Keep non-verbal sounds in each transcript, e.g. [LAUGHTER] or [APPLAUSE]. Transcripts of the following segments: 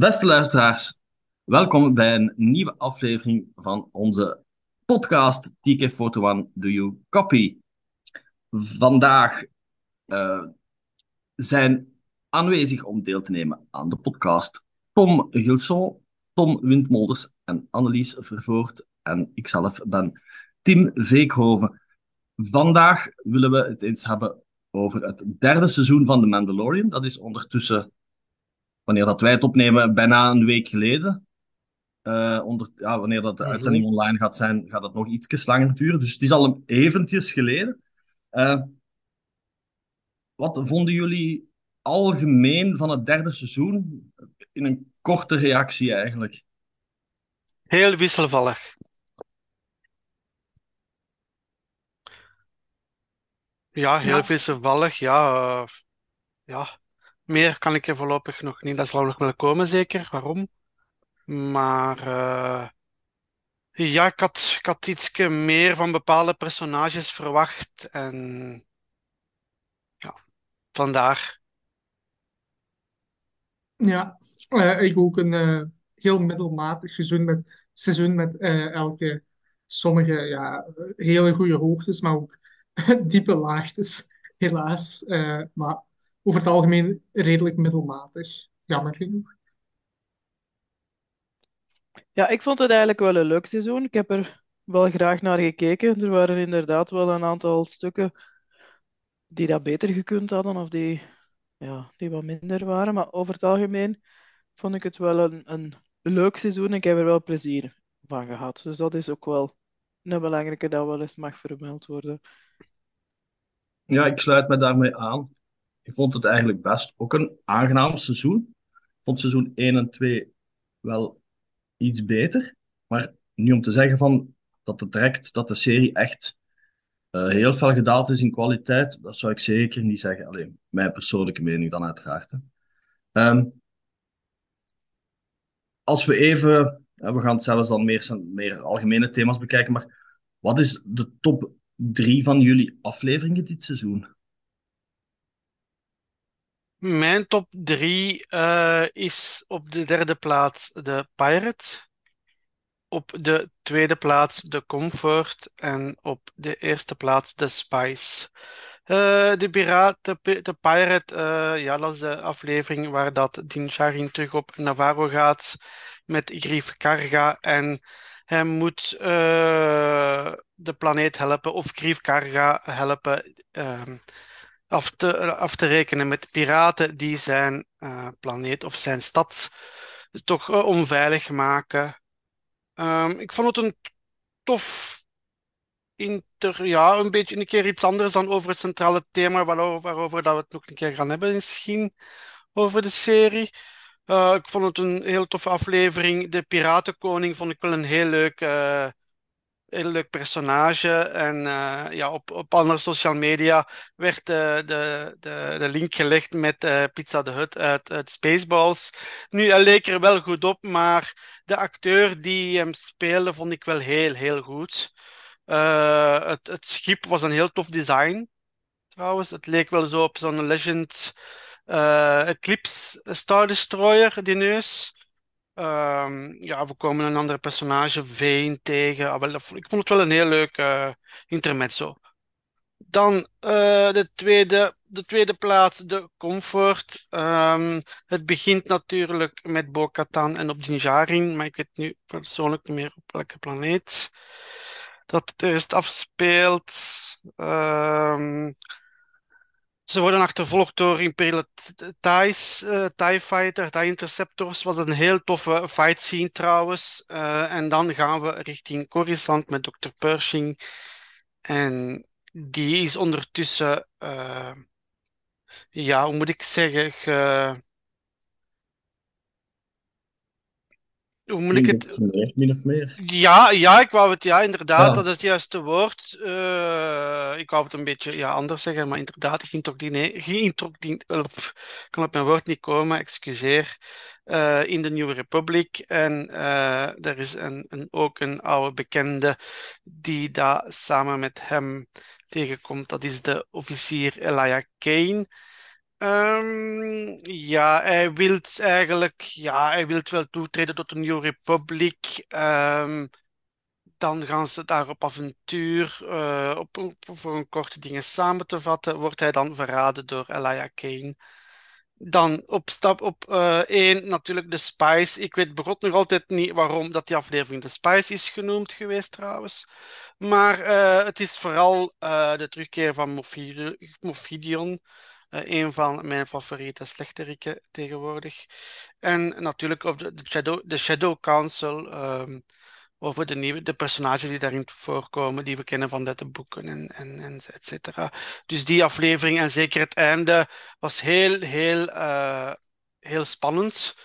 Beste luisteraars, welkom bij een nieuwe aflevering van onze podcast TK41 Do You Copy. Vandaag uh, zijn aanwezig om deel te nemen aan de podcast Tom Gilson, Tom Windmolders en Annelies Vervoort. En ikzelf ben Tim Veekhoven. Vandaag willen we het eens hebben over het derde seizoen van The Mandalorian. Dat is ondertussen wanneer dat wij het opnemen, bijna een week geleden. Uh, onder, ja, wanneer dat de mhm. uitzending online gaat zijn, gaat dat nog iets langer duren. Dus het is al een eventjes geleden. Uh, wat vonden jullie algemeen van het derde seizoen? In een korte reactie eigenlijk. Heel wisselvallig. Ja, heel ja. wisselvallig. Ja, uh, ja. Meer kan ik er voorlopig nog niet. Dat zal nog wel komen, zeker. Waarom? Maar uh, ja, ik had, ik iets meer van bepaalde personages verwacht. En ja, vandaar. Ja, uh, ik ook een uh, heel middelmatig seizoen met, seizoen met elke sommige ja, hele goede hoogtes, maar ook [LAUGHS] diepe laagtes, helaas. maar over het algemeen redelijk middelmatig, jammer genoeg. Ja, ik vond het eigenlijk wel een leuk seizoen. Ik heb er wel graag naar gekeken. Er waren inderdaad wel een aantal stukken die dat beter gekund hadden of die, ja, die wat minder waren. Maar over het algemeen vond ik het wel een, een leuk seizoen. Ik heb er wel plezier van gehad. Dus dat is ook wel een belangrijke dat wel eens mag vermeld worden. Ja, ik sluit me daarmee aan. Ik vond het eigenlijk best ook een aangenaam seizoen. Ik vond seizoen 1 en 2 wel iets beter. Maar nu om te zeggen van dat het direct dat de serie echt uh, heel veel gedaald is in kwaliteit, dat zou ik zeker niet zeggen. Alleen mijn persoonlijke mening dan uiteraard. Um, als we even, we gaan het zelfs dan meer, meer algemene thema's bekijken, maar wat is de top drie van jullie afleveringen dit seizoen? Mijn top 3 uh, is op de derde plaats de Pirate. Op de tweede plaats de Comfort. En op de eerste plaats de Spice. Uh, de piraat, de, Pirate, uh, ja, dat is de aflevering waar dat Din terug op Navarro gaat met Grief Karga. En hij moet de planeet helpen, of Grief Karga helpen ehm, af te, af te rekenen met piraten die zijn uh, planeet of zijn stad toch uh, onveilig maken. Um, ik vond het een tof inter, ja, een beetje een keer iets anders dan over het centrale thema waarover, waarover dat we het nog een keer gaan hebben misschien over de serie. Uh, ik vond het een heel toffe aflevering. De Piratenkoning vond ik wel een heel leuk heel leuk personage. En uh, ja, op, op andere social media werd de, de, de, link gelegd met uh, Pizza de Hut uit, Spaceballs. Nu, hij leek er wel goed op, maar de acteur die hem speelde, vond ik wel heel, heel goed. Uh, het, het schip was een heel tof design, trouwens. Het leek wel zo op zo'n Legend Eclipse Star Destroyer, die neus. Um, ja, we komen een andere personage, Veen, tegen. Ah, wel, ik vond het wel een heel leuk uh, intermezzo. Dan uh, de, tweede, de tweede plaats, de Comfort. Um, het begint natuurlijk met Bo-Katan en op Dinjarin, maar ik weet nu persoonlijk meer op welke planeet dat het eerst afspeelt. Um, ze worden achtervolgd door Imperial TIE's, uh, TIE Fighter, TIE Interceptors. was een heel toffe fight scene trouwens. Uh, en dan gaan we richting Coruscant met Dr. Pershing. En die is ondertussen, uh, ja, hoe moet ik zeggen, ge, Hoe moet ik het... Min of meer. Ja, ja, ik wou het, ja, inderdaad, dat is het juiste woord. Uh, ik wou het een beetje ja, anders zeggen, maar inderdaad, geïntroduceerd, ik kan op mijn woord niet komen, excuseer, uh, in de Nieuwe Republiek. En uh, er is een, een, ook een oude bekende die daar samen met hem tegenkomt. Dat is de officier Elijah Kane. Ehm, ja, hij wil eigenlijk, ja, hij wil wel toetreden tot de New Republic. Ehm, dan gaan ze daar op avontuur, eh, op, voor een korte dingen samen te vatten. Wordt hij dan verraden door Elijah Kane. Dan op stap op eh één natuurlijk de Spice. Ik weet begot nog altijd niet waarom dat die aflevering de Spice is genoemd geweest trouwens. Maar eh, het is vooral de terugkeer van eh, een van mijn favoriete slechteriken tegenwoordig. En natuurlijk op de, de Shadow, de Shadow Council ehm, over de nieuwe de personages die daarin voorkomen, die we kennen van de boeken en, en, en et cetera. Dus die aflevering en zeker het einde was heel, heel, eh, heel spannend.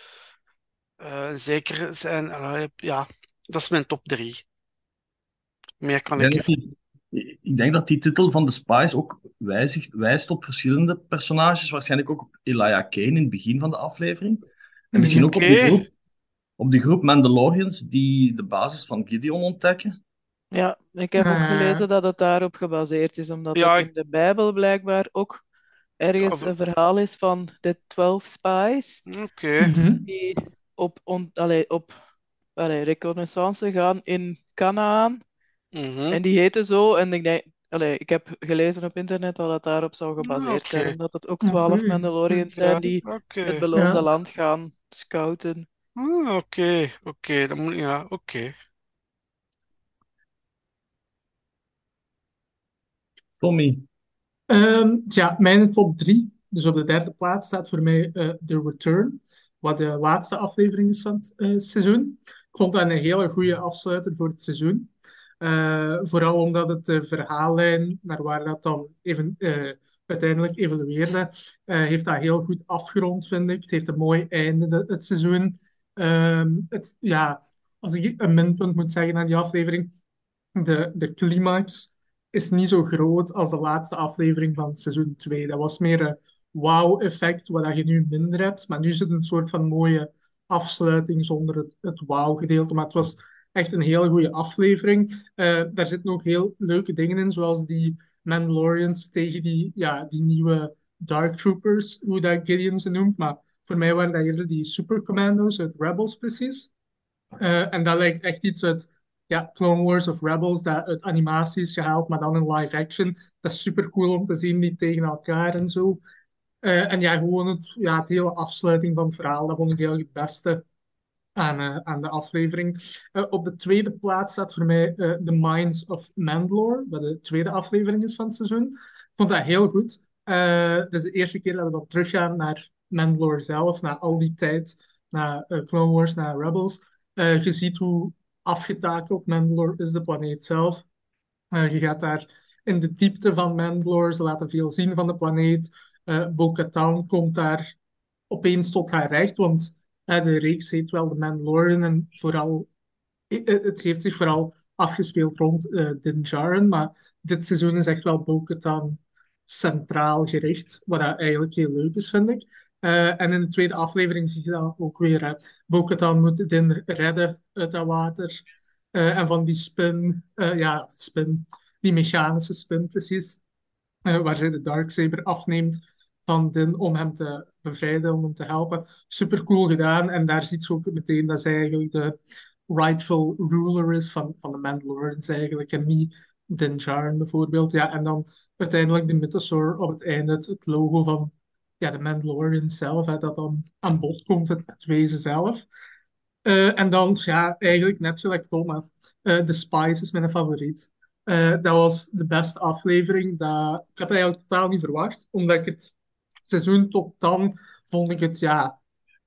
Eh, zeker zijn, eh, ja, dat is mijn top drie. Meer kan Ik ik denk dat die titel van The Spice ook wijzigt, wijst op verschillende personages. Waarschijnlijk ook op Elijah Kane in het begin van de aflevering. En misschien ook op die groep, op die groep Mandalorians die de basis van Gideon ontdekken. Ja, ik heb ook Ah. gelezen dat het daarop gebaseerd is, omdat Ja, het ik- in de Bijbel blijkbaar ook ergens een verhaal is van de twaalf spies Oké. Mhm. die op, on, allee, op allee, reconnaissance gaan in Canaan. Mhm. En die heten zo. En ik denk, allee, ik heb gelezen op internet dat het daarop zou gebaseerd oké. zijn. Omdat het ook Oké. twaalf Mandalorians zijn Ja, die het beloofde Ja. land gaan scouten. Ah, oké, oké, dan moet ja, oké. Tommy, Ehm, ja, mijn top drie. Dus op de derde plaats staat voor mij eh The Return, wat de laatste aflevering is van het eh, seizoen. Ik vond dat een hele goede afsluiter voor het seizoen. Eh, vooral omdat het de verhaallijn, naar waar dat dan even, eh, uiteindelijk evolueerde, eh, heeft dat heel goed afgerond, vind ik. Het heeft een mooi einde, de- het seizoen. Ehm, het, ja, als ik een minpunt moet zeggen aan die aflevering, de, de climax is niet zo groot als de laatste aflevering van seizoen 2. Dat was meer een wow-effect, wat je nu minder hebt. Maar nu zit een soort van mooie afsluiting zonder het, het wow-gedeelte. Maar het was echt een hele goede aflevering. Eh, daar zitten ook heel leuke dingen in, zoals die Mandalorians tegen die, ja, die nieuwe Dark Troopers, hoe dat Gideon ze noemt. Maar voor mij waren dat eerder die Supercommando's uit Rebels precies. Eh, en dat lijkt echt iets uit ja, Clone Wars of Rebels, dat uit animatie is gehaald, maar dan in live action. Dat is super cool om te zien, die tegen elkaar en zo. Eh, en ja, gewoon het, ja, het hele afsluiting van het verhaal, dat vond ik heel het beste aan, eh, aan de aflevering. Eh, op de tweede plaats staat voor mij eh, The Minds of Mandalore, wat de tweede aflevering is van het seizoen. Ik vond dat heel goed. Het is de eerste keer dat we dan teruggaan naar Mandalore zelf, na al die tijd, eh, Clone Wars, naar Rebels. Je ziet hoe afgetakeld Mandalore is, de planeet zelf. Je gaat daar in de diepte van Mandalore, ze laten veel zien van de planeet. Eh Bo-Katan komt daar opeens tot haar recht, want de reeks heet wel The Mandalorian en vooral, eh, eh, het heeft zich vooral afgespeeld rond eh Din Djarin, maar dit seizoen is echt wel Bo-Katan centraal gericht, wat dat eigenlijk heel leuk is, vind ik. En in de tweede aflevering zie je dat ook weer. hè. Moet Din redden uit dat water. En van die spin, ja, spin, die mechanische spin precies, waar zij de Darksaber afneemt van Din om hem te bevrijden, om hem te helpen. Super cool gedaan. En daar ziet ze ook meteen dat zij eigenlijk de rightful ruler is van, van de Mandalorians eigenlijk. En niet Din Djarin bijvoorbeeld. Ja, en dan uiteindelijk de Mythosaur op het einde, het, logo van ja, de Mandalorians zelf, dat dan aan bod komt, het, wezen zelf. Eh, en dan, ja, eigenlijk net gelijk Tom, hè. Eh, The Spice is mijn favoriet. Eh, dat was de beste aflevering. Dat... Ik had dat eigenlijk totaal niet verwacht, omdat ik het seizoen tot dan vond ik het, ja,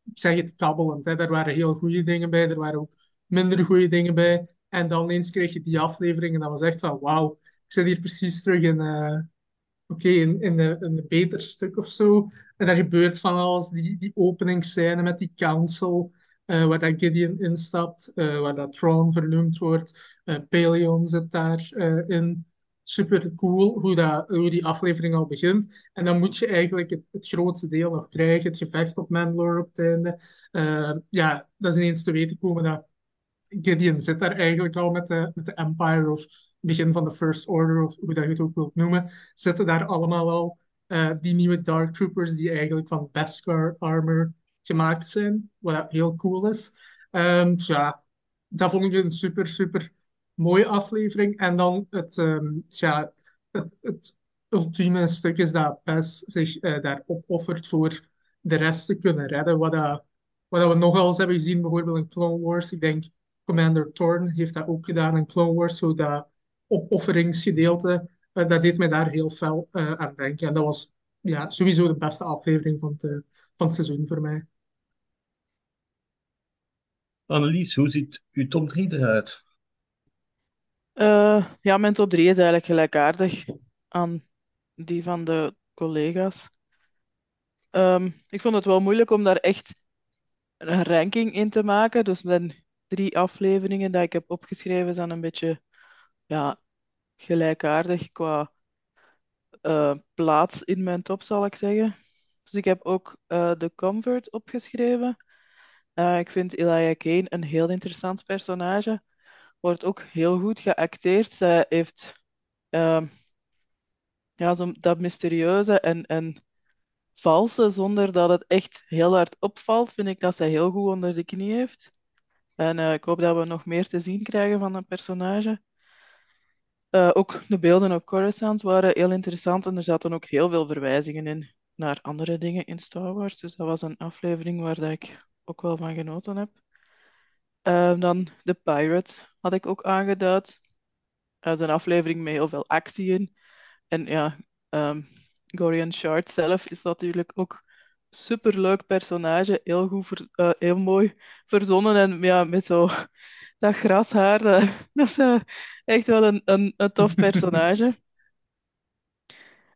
ik zeg het kabbelend. Hè. Er waren heel goede dingen bij, er waren ook minder goede dingen bij. En dan eens kreeg je die aflevering en dat was echt van, wauw, ik zit hier precies terug in, eh, oké, in, in, een, beter stuk of zo. En daar gebeurt van alles, die, die openingsscène met die council, eh, waar dat Gideon instapt, eh, waar dat Thrawn vernoemd wordt. Eh Pelion zit daarin. Super cool hoe, dat, hoe die aflevering al begint. En dan moet je eigenlijk het, het grootste deel nog krijgen, het gevecht op Mandalore op het einde. Eh, ja, dat is ineens te weten komen dat Gideon zit daar eigenlijk al met de, met de Empire of begin van de First Order, of hoe dat je het ook wilt noemen, zitten daar allemaal al. eh, die nieuwe Dark Troopers die eigenlijk van Beskar armor gemaakt zijn, wat heel cool is. Dus ja, dat vond ik een super, super mooie aflevering. En dan het, um, ja, het, het ultieme stuk is dat Bess zich uh, daar opoffert voor de rest te kunnen redden. Wat, dat, wat we nogal eens hebben gezien, bijvoorbeeld in Clone Wars. Ik denk Commander Thorn heeft dat ook gedaan in Clone Wars. Zo dat opofferingsgedeelte, uh, dat deed mij daar heel fel uh, aan denken. En dat was ja, sowieso de beste aflevering van het, van het seizoen voor mij. Annelies, hoe ziet uw top 3 eruit? Uh, ja, mijn top 3 is eigenlijk gelijkaardig aan die van de collega's. Um, ik vond het wel moeilijk om daar echt een ranking in te maken. Dus mijn drie afleveringen die ik heb opgeschreven zijn een beetje ja, gelijkaardig qua uh, plaats in mijn top, zal ik zeggen. Dus ik heb ook de Comfort opgeschreven. Ik vind Elijah Kane een heel interessant personage. Wordt ook heel goed geacteerd. Zij heeft uh, ja, zo dat mysterieuze en, en valse, zonder dat het echt heel hard opvalt, vind ik dat zij heel goed onder de knie heeft. En uh, ik hoop dat we nog meer te zien krijgen van dat personage. Uh, ook de beelden op Coruscant waren heel interessant en er zaten ook heel veel verwijzingen in naar andere dingen in Star Wars. Dus dat was een aflevering waar dat ik ook wel van genoten heb. Uh, dan The Pirate had ik ook aangeduid. Dat is een aflevering met heel veel actie in. En ja, um, Gorian Shard zelf is natuurlijk ook superleuk personage. Heel goed, ver, uh, heel mooi verzonnen. En ja, met zo [LAUGHS] dat grashaar, dat, [LAUGHS] dat is uh, echt wel een, een, een tof [LAUGHS] personage.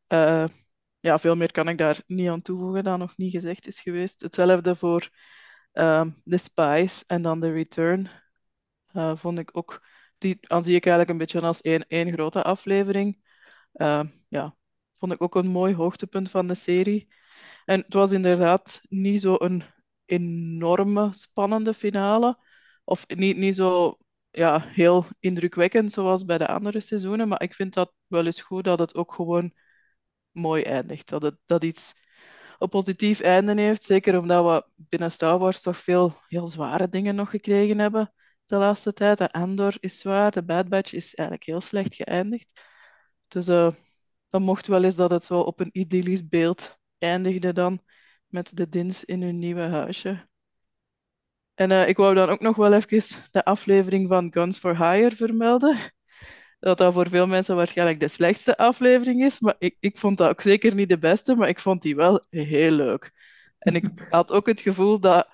Uh, ja, veel meer kan ik daar niet aan toevoegen dat nog niet gezegd is geweest. Hetzelfde voor um, The Spies en dan The Return. Uh, vond ik ook, die zie ik eigenlijk een beetje als één, één grote aflevering. Uh, ja, vond ik ook een mooi hoogtepunt van de serie. En het was inderdaad niet zo een enorme spannende finale. Of niet, niet zo ja, heel indrukwekkend zoals bij de andere seizoenen. Maar ik vind dat wel eens goed dat het ook gewoon mooi eindigt. Dat, het, dat iets een positief einde heeft. Zeker omdat we binnen Star Wars toch veel heel zware dingen nog gekregen hebben de laatste tijd. De Andor is zwaar, de Bad Batch is eigenlijk heel slecht geëindigd. Dus uh, dan mocht wel eens dat het zo op een idyllisch beeld eindigde dan met de Dins in hun nieuwe huisje. En uh, ik wou dan ook nog wel even de aflevering van Guns for Hire vermelden dat dat voor veel mensen waarschijnlijk de slechtste aflevering is. Maar ik, ik vond dat ook zeker niet de beste, maar ik vond die wel heel leuk. En ik had ook het gevoel dat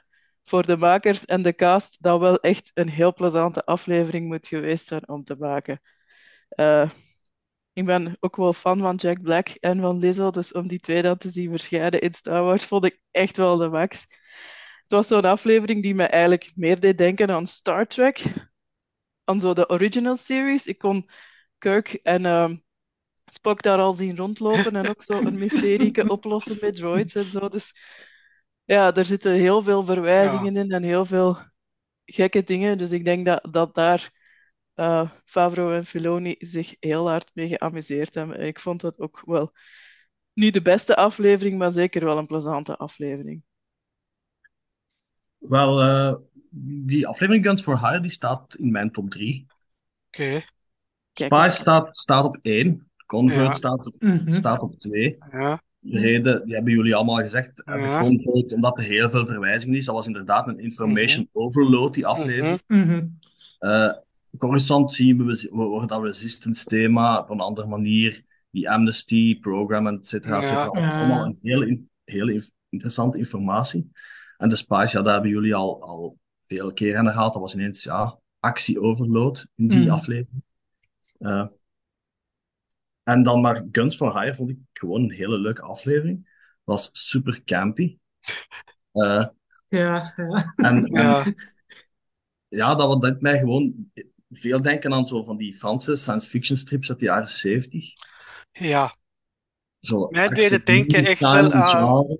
voor de makers en de cast dat wel echt een heel plezante aflevering moet geweest zijn om te maken. Uh, ik ben ook wel fan van Jack Black en van Lizzo, dus om die twee dan te zien verschijnen in Star Wars vond ik echt wel de max. Het was zo'n aflevering die me eigenlijk meer deed denken aan Star Trek aan zo de original series. Ik kon Kirk en uh, Spock daar al zien rondlopen en ook zo een [LAUGHS] mysterie oplossen met droids en zo. Dus ja, er zitten heel veel verwijzingen ja. in en heel veel gekke dingen. Dus ik denk dat, dat daar uh, Favreau en Filoni zich heel hard mee geamuseerd hebben. Ik vond het ook wel niet de beste aflevering, maar zeker wel een plezante aflevering. Wel, uh, die aflevering Guns for Hire die staat in mijn top 3. Oké. Okay. Staat, staat op 1. Convert ja. staat, op, mm -hmm. staat op 2. Ja. De reden, die hebben jullie allemaal gezegd, omdat er heel veel verwijzingen is. Dat was inderdaad een information mm -hmm. overload, die aflevering. Mm -hmm. uh, Coruscant zien we, we, we dat resistance thema op een andere manier. Die amnesty program, et cetera, et cetera. Allemaal een heel, heel interessante informatie. En de Spice, ja, daar hebben jullie al, al veel keer aan gehad. Dat was ineens ja, actie-overload in die mm. aflevering. Uh, en dan maar Guns for Hire vond ik gewoon een hele leuke aflevering. Was super campy. Uh, ja, ja. En, [LAUGHS] en ja. ja, dat deed mij gewoon veel denken aan zo van die Franse science fiction strips uit de jaren 70. Ja. Zo, mij deed het denken echt wel aan...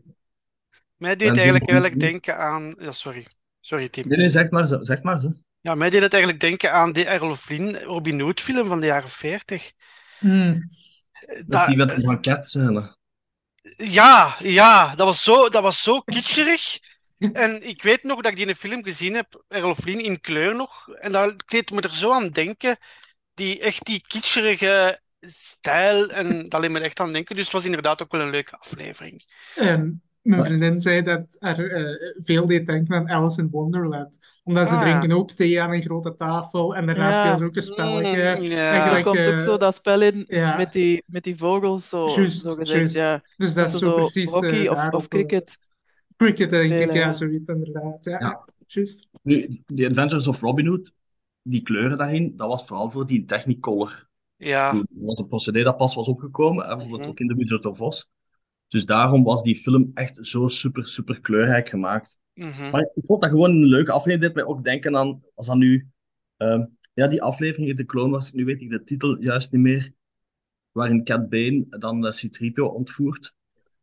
Mij deed eigenlijk wel denken aan... Ja, sorry. Sorry, Tim. Nee, nee, zeg maar zo. Zeg maar zo. Ja, mij deed het eigenlijk denken aan die Errol Flynn Robin Hood film van de jaren 40. Mm. Dat, die van Cat scène. Ja, ja, dat was zo, dat was zo kitscherig. En ik weet nog dat ik die in een film gezien heb, Errol Flynn in kleur nog. En dat deed me er zo aan denken. Die, echt die kitscherige stijl. En dat liet me er echt aan denken. Dus het was inderdaad ook wel een leuke aflevering. Ehm, mijn vriendin zei dat er eh, veel deed denken aan Alice in Wonderland. Omdat ze Ah. drinken ook thee aan een grote tafel. En daarna Ja. spelen ze ook een spelletje. Mm, ja. Er komt ook eh, zo dat spel in ja. met, die, met die vogels, zo, Juist, zo gezegd. juist. Ja. Dus dat Dat is zo zo precies hockey eh, of, of cricket. Cricket, denk ik, spelen, ja, ja. zoiets inderdaad. Ja, juist. Nu, The Adventures of Robin Hood, die kleuren daarin, dat was vooral voor die Technicolor. Ja. Dat was een procedé dat pas was opgekomen, hè, bijvoorbeeld Mhm. ook in de Wizard of Oz. Dus daarom was die film echt zo super, super kleurrijk gemaakt. Mhm. Maar ik vond dat gewoon een leuke aflevering. Dit mij ook denken aan, als dat nu, ehm, ja, die aflevering in de Clone Wars, nu weet ik de titel juist niet meer, waarin Cat Bane dan uh, C-3PO ontvoert.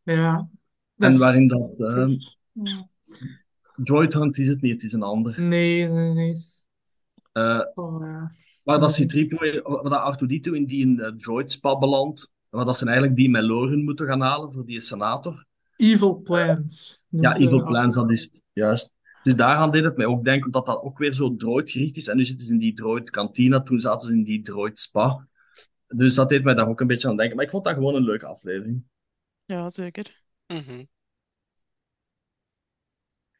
Ja. Dat En is- waarin dat, ehm, Ja. Droid Hunt is het niet, het is een ander. Nee, nee, nee. Eh, Oh, ja. waar dat C-3PO, waar dat R2-D2 in die uh, droid spa belandt, waar dat ze eigenlijk die Meloren moeten gaan halen voor die senator. Evil Plans. Ja, Evil Plans, dat is het, juist. Dus daaraan deed het mij ook denken dat dat ook weer zo droidgericht is. En nu zitten ze in die droid kantina, toen zaten ze in die droid spa. Dus dat deed mij daar ook een beetje aan denken. Maar ik vond dat gewoon een leuke aflevering. Ja, zeker. Mhm.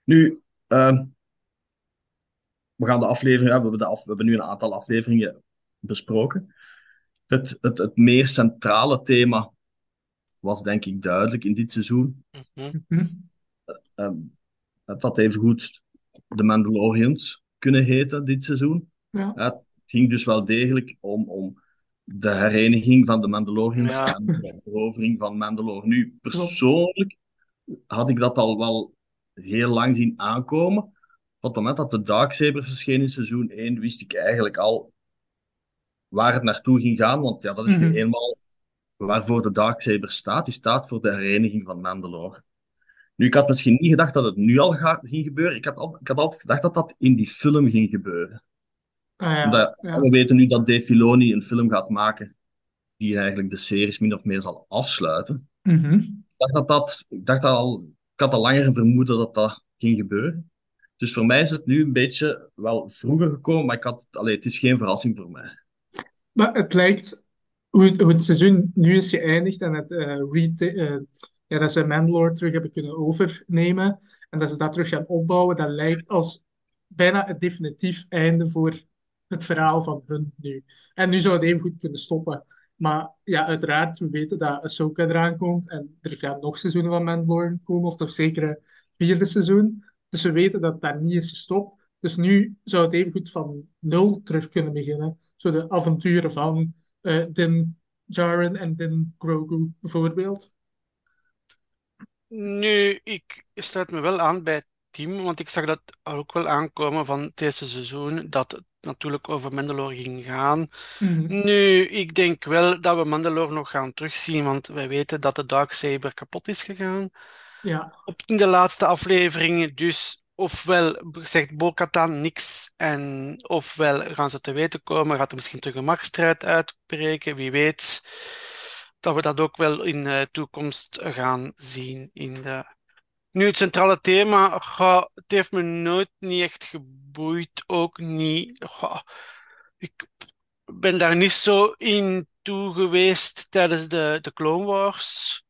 Nu, ehm, we gaan de aflevering, ja, we, hebben de af, we hebben nu een aantal afleveringen besproken. Het, het, het meer centrale thema was denk ik duidelijk in dit seizoen. Mhm. Hm? Ehm, het had evengoed de Mandalorians kunnen heten dit seizoen. Ja. Ja, het ging dus wel degelijk om, om de hereniging van de Mandalorians Ja. en de verovering van Mandalore. Nu, persoonlijk had ik dat al wel heel lang zien aankomen. Op het moment dat de Darksaber verscheen in seizoen 1, wist ik eigenlijk al waar het naartoe ging gaan. Want ja, dat is nu Mhm. eenmaal waarvoor de Darksaber staat. Die staat voor de hereniging van Mandalore. Nu, ik had misschien niet gedacht dat het nu al ga- ging gebeuren. Ik had, al, ik had altijd gedacht dat dat in die film ging gebeuren. Ah, ja. Omdat Ja. we weten nu dat Dave Filoni een film gaat maken die eigenlijk de series min of meer zal afsluiten. Mhm. Ik dacht dat dat, ik dacht dat al, ik had al langer een vermoeden dat dat ging gebeuren. Dus voor mij is het nu een beetje wel vroeger gekomen, maar ik had, allee, het is geen verrassing voor mij. Maar het lijkt, hoe het, seizoen nu is geëindigd en het, eh, eh, ja, dat ze Mandalore terug hebben kunnen overnemen en dat ze dat terug gaan opbouwen, dat lijkt als bijna het definitief einde voor het verhaal van hun nu. En nu zou het even goed kunnen stoppen. Maar ja, uiteraard, we weten dat Ahsoka eraan komt en er gaan nog seizoenen van Mandalorian komen, of toch zeker een vierde seizoen. Dus we weten dat dat niet is gestopt. Dus nu zou het even goed van nul terug kunnen beginnen. Zo de avonturen van eh, Din Djarin en Din Grogu bijvoorbeeld. Nu, ik sluit me wel aan bij het team, want ik zag dat ook wel aankomen van het eerste seizoen, dat het natuurlijk over Mandalore ging gaan. Mhm. Nu, ik denk wel dat we Mandalore nog gaan terugzien, want wij weten dat de Darksaber kapot is gegaan Ja, op, in de laatste afleveringen. Dus ofwel zegt Bo-Katan niks, en ofwel gaan ze te weten komen, gaat er misschien terug een machtsstrijd uitbreken, wie weet. Dat we dat ook wel in de toekomst gaan zien in de nu, het centrale thema, het heeft me nooit niet echt geboeid, ook niet. ik ben daar niet zo in toe geweest tijdens de, de Clone Wars.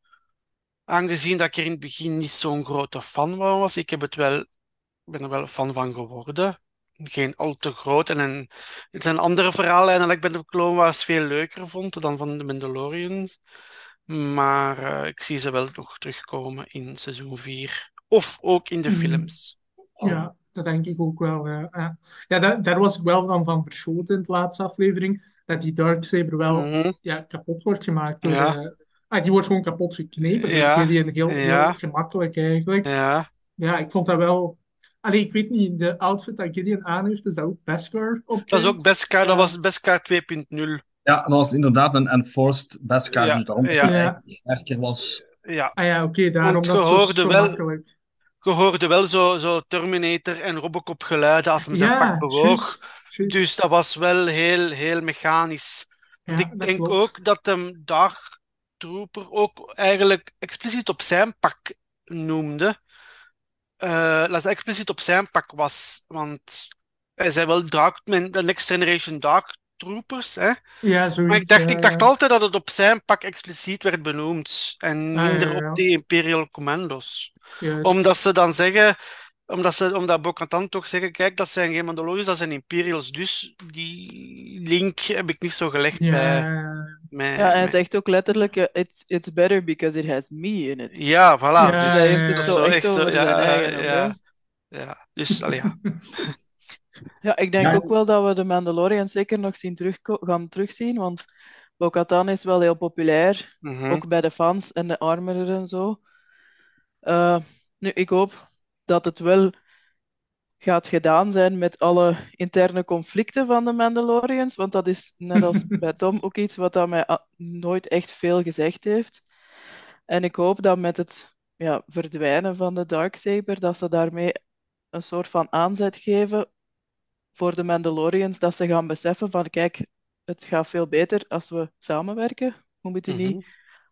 Aangezien dat ik er in het begin niet zo'n grote fan van was. Ik heb het wel, ben er wel fan van geworden. Geen al te groot. En een, het zijn andere verhaallijnen dat ik bij de Clone Wars veel leuker vond dan van de Mandalorian. Maar eh, ik zie ze wel nog terugkomen in seizoen 4. Of ook in de Mhm. films. ja, dat denk ik ook wel. Ja, ja. ja daar, daar was ik wel dan van verschoten in de laatste aflevering. Dat die Darksaber wel Mhm. ja, kapot wordt gemaakt. Door, Ja. eh, ah, die wordt gewoon kapot geknepen. Ja. Gideon heel, heel gemakkelijk eigenlijk. Ja, Ja, ik vond dat wel... Allee, ik weet niet, de outfit dat Gideon aan heeft, is dat ook Beskar op dat is ook Beskar, dat was Beskar 2.0. Ja, dat was inderdaad een enforced Beskar, Ja, dus daarom dat ja. sterker was. Ja, Ah ja, oké, daarom dat je het zo, wel- makkelijk. je hoorde wel zo, zo Terminator en Robocop geluiden als hem zijn Ja, pak bewoog. Dus dat was wel heel, heel mechanisch. Ja, ik denk klopt. ook dat hem daar Trooper ook eigenlijk expliciet op zijn pak noemde. Eh, dat ze expliciet op zijn pak was. Want hij zei wel Dark, de Next Generation Dark Troopers. Hè? Ja, zoiets. Maar ik dacht, ik dacht altijd dat het op zijn pak expliciet werd benoemd. En Ah, minder ja, ja. op die Imperial Commandos. juist. Omdat ze dan zeggen, omdat, ze, omdat Bo-Katan toch zeggen, kijk, dat zijn geen Mandalorians, dat zijn Imperials. Dus die link heb ik niet zo gelegd bij Ja, mij. Ja, en hij mij- zegt ook letterlijk, eh, it's, it's better because it has me in it. Ja, voilà. Ja, dus Hij heeft ja, het dat ja. is zo echt over ja, eigen. ja, ja. Dus, allee, ja. [LAUGHS] Ja, ik denk Ja. ook wel dat we de Mandalorian zeker nog zien terugko- gaan terugzien, want Bo-Katan is wel heel populair, Mhm. ook bij de fans en de armorer en zo. Eh, nu, ik hoop dat het wel gaat gedaan zijn met alle interne conflicten van de Mandalorians, want dat is net als [LAUGHS] bij Tom ook iets wat dat mij nooit echt veel gezegd heeft. En ik hoop dat met het ja, verdwijnen van de Darksaber, dat ze daarmee een soort van aanzet geven voor de Mandalorians, dat ze gaan beseffen van, kijk, het gaat veel beter als we samenwerken. We moeten niet Mhm.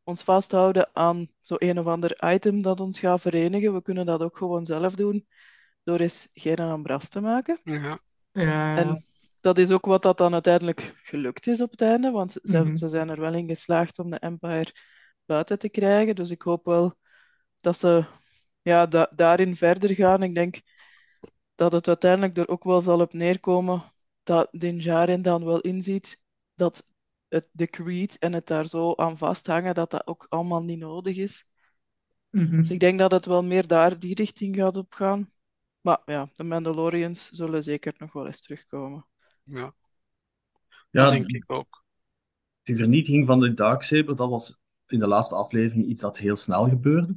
Ons vasthouden aan zo een of ander item dat ons gaat verenigen. We kunnen dat ook gewoon zelf doen, door eens geen ambras te maken. Ja. ja, En dat is ook wat dat dan uiteindelijk gelukt is op het einde, want ze, Mhm. ze zijn er wel in geslaagd om de Empire buiten te krijgen. Dus ik hoop wel dat ze ja, da- daarin verder gaan. Ik denk dat het uiteindelijk er ook wel zal op neerkomen dat Din Djarin dan wel inziet dat het, de creed en het daar zo aan vasthangen, dat dat ook allemaal niet nodig is. mhm. Dus ik denk dat het wel meer daar die richting gaat opgaan. Maar ja, de Mandalorians zullen zeker nog wel eens terugkomen. ja, Ja, dat denk ik ook. die vernietiging van de Darksaber, dat was in de laatste aflevering iets dat heel snel gebeurde.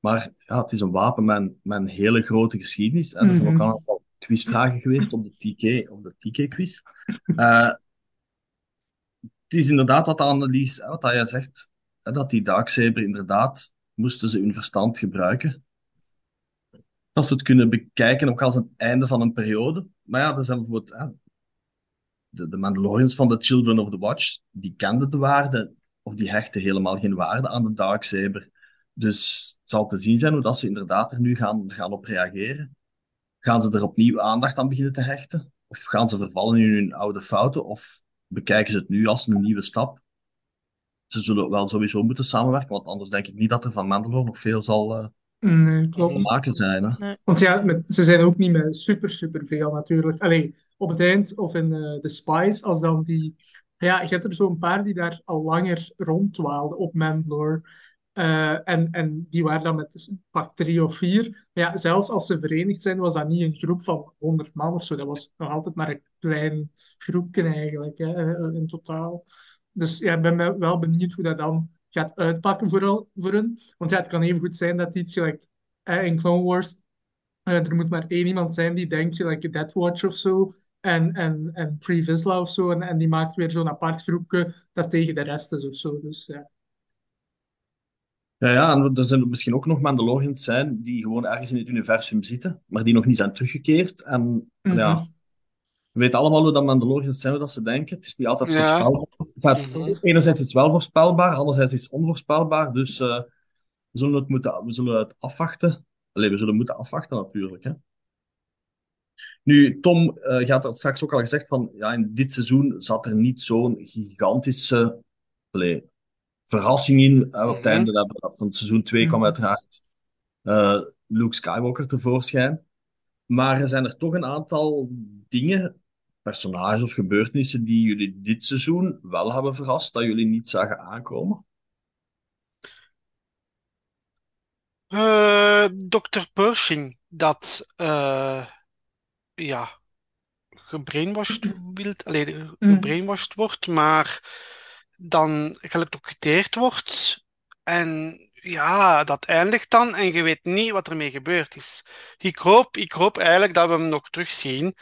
Maar ja, het is een wapen met, een- met een hele grote geschiedenis. En er zijn ook Mhm. al een aantal quizvragen geweest op de TK, op de TK-quiz. Eh, het is inderdaad wat de analyse, wat jij zegt, dat die Darksaber inderdaad, moesten ze hun verstand gebruiken. Dat ze het kunnen bekijken ook als een einde van een periode. Maar ja, er zijn bijvoorbeeld de, de Mandalorians van de Children of the Watch, die kenden de waarde, of die hechten helemaal geen waarde aan de Darksaber. Dus het zal te zien zijn hoe dat ze inderdaad er nu gaan, gaan op reageren. Gaan ze er opnieuw aandacht aan beginnen te hechten? Of gaan ze vervallen in hun oude fouten? Of bekijken ze het nu als een nieuwe stap? Ze zullen wel sowieso moeten samenwerken, want anders denk ik niet dat er van Mandalore nog veel zal eh, Nee, klopt. maken zijn. Hè? Want ja, met, ze zijn ook niet met super, super veel natuurlijk. Allee, op het eind of in eh, de Spice, als dan die... Ja, je hebt er zo'n paar die daar al langer ronddwaalden op Mandalore. Eh, en, en die waren dan met dus pak drie of vier. Maar ja, zelfs als ze verenigd zijn, was dat niet een groep van 100 man of zo. Dat was nog altijd maar een klein groepje eigenlijk, hè, eh, in totaal. Dus ja, ik ben wel benieuwd hoe dat dan gaat uitpakken voor, voor hen. Want ja, het kan even goed zijn dat iets gelijk in Clone Wars eh, er moet maar één iemand zijn die denkt, like Death Watch of zo, en, en, en Pre Vizsla of zo, en, en die maakt weer zo'n apart groepje dat tegen de rest is of zo. Dus ja. Ja, ja, en er zijn misschien ook nog Mandalorians zijn die gewoon ergens in het universum zitten, maar die nog niet zijn teruggekeerd. En ja, Mhm. we weten allemaal hoe dat Mandalorians zijn, hoe dat ze denken. Het is niet altijd Ja. voorspelbaar. Enfin, Mhm. Enerzijds is het wel voorspelbaar, anderzijds is het onvoorspelbaar. Dus eh, we, zullen het moeten, we zullen het afwachten. Allee, we zullen moeten afwachten natuurlijk. Hè. Nu, Tom, eh je had dat straks ook al gezegd van, ja, in dit seizoen zat er niet zo'n gigantische allee, verrassing in. Hè, op het einde dat- van seizoen 2 kwam Mhm. uiteraard eh, Luke Skywalker tevoorschijn. Maar er zijn er toch een aantal dingen, personages of gebeurtenissen die jullie dit seizoen wel hebben verrast, dat jullie niet zagen aankomen. Eh, Dr. Pershing, dat eh, ja, gebrainwashed, [CLEARS THROAT] wilt, allee, Mhm. gebrainwashed wordt, maar dan geëlectrocuteerd wordt. En ja, dat eindigt dan en je weet niet wat ermee gebeurd is. Ik hoop, ik hoop eigenlijk dat we hem nog terugzien.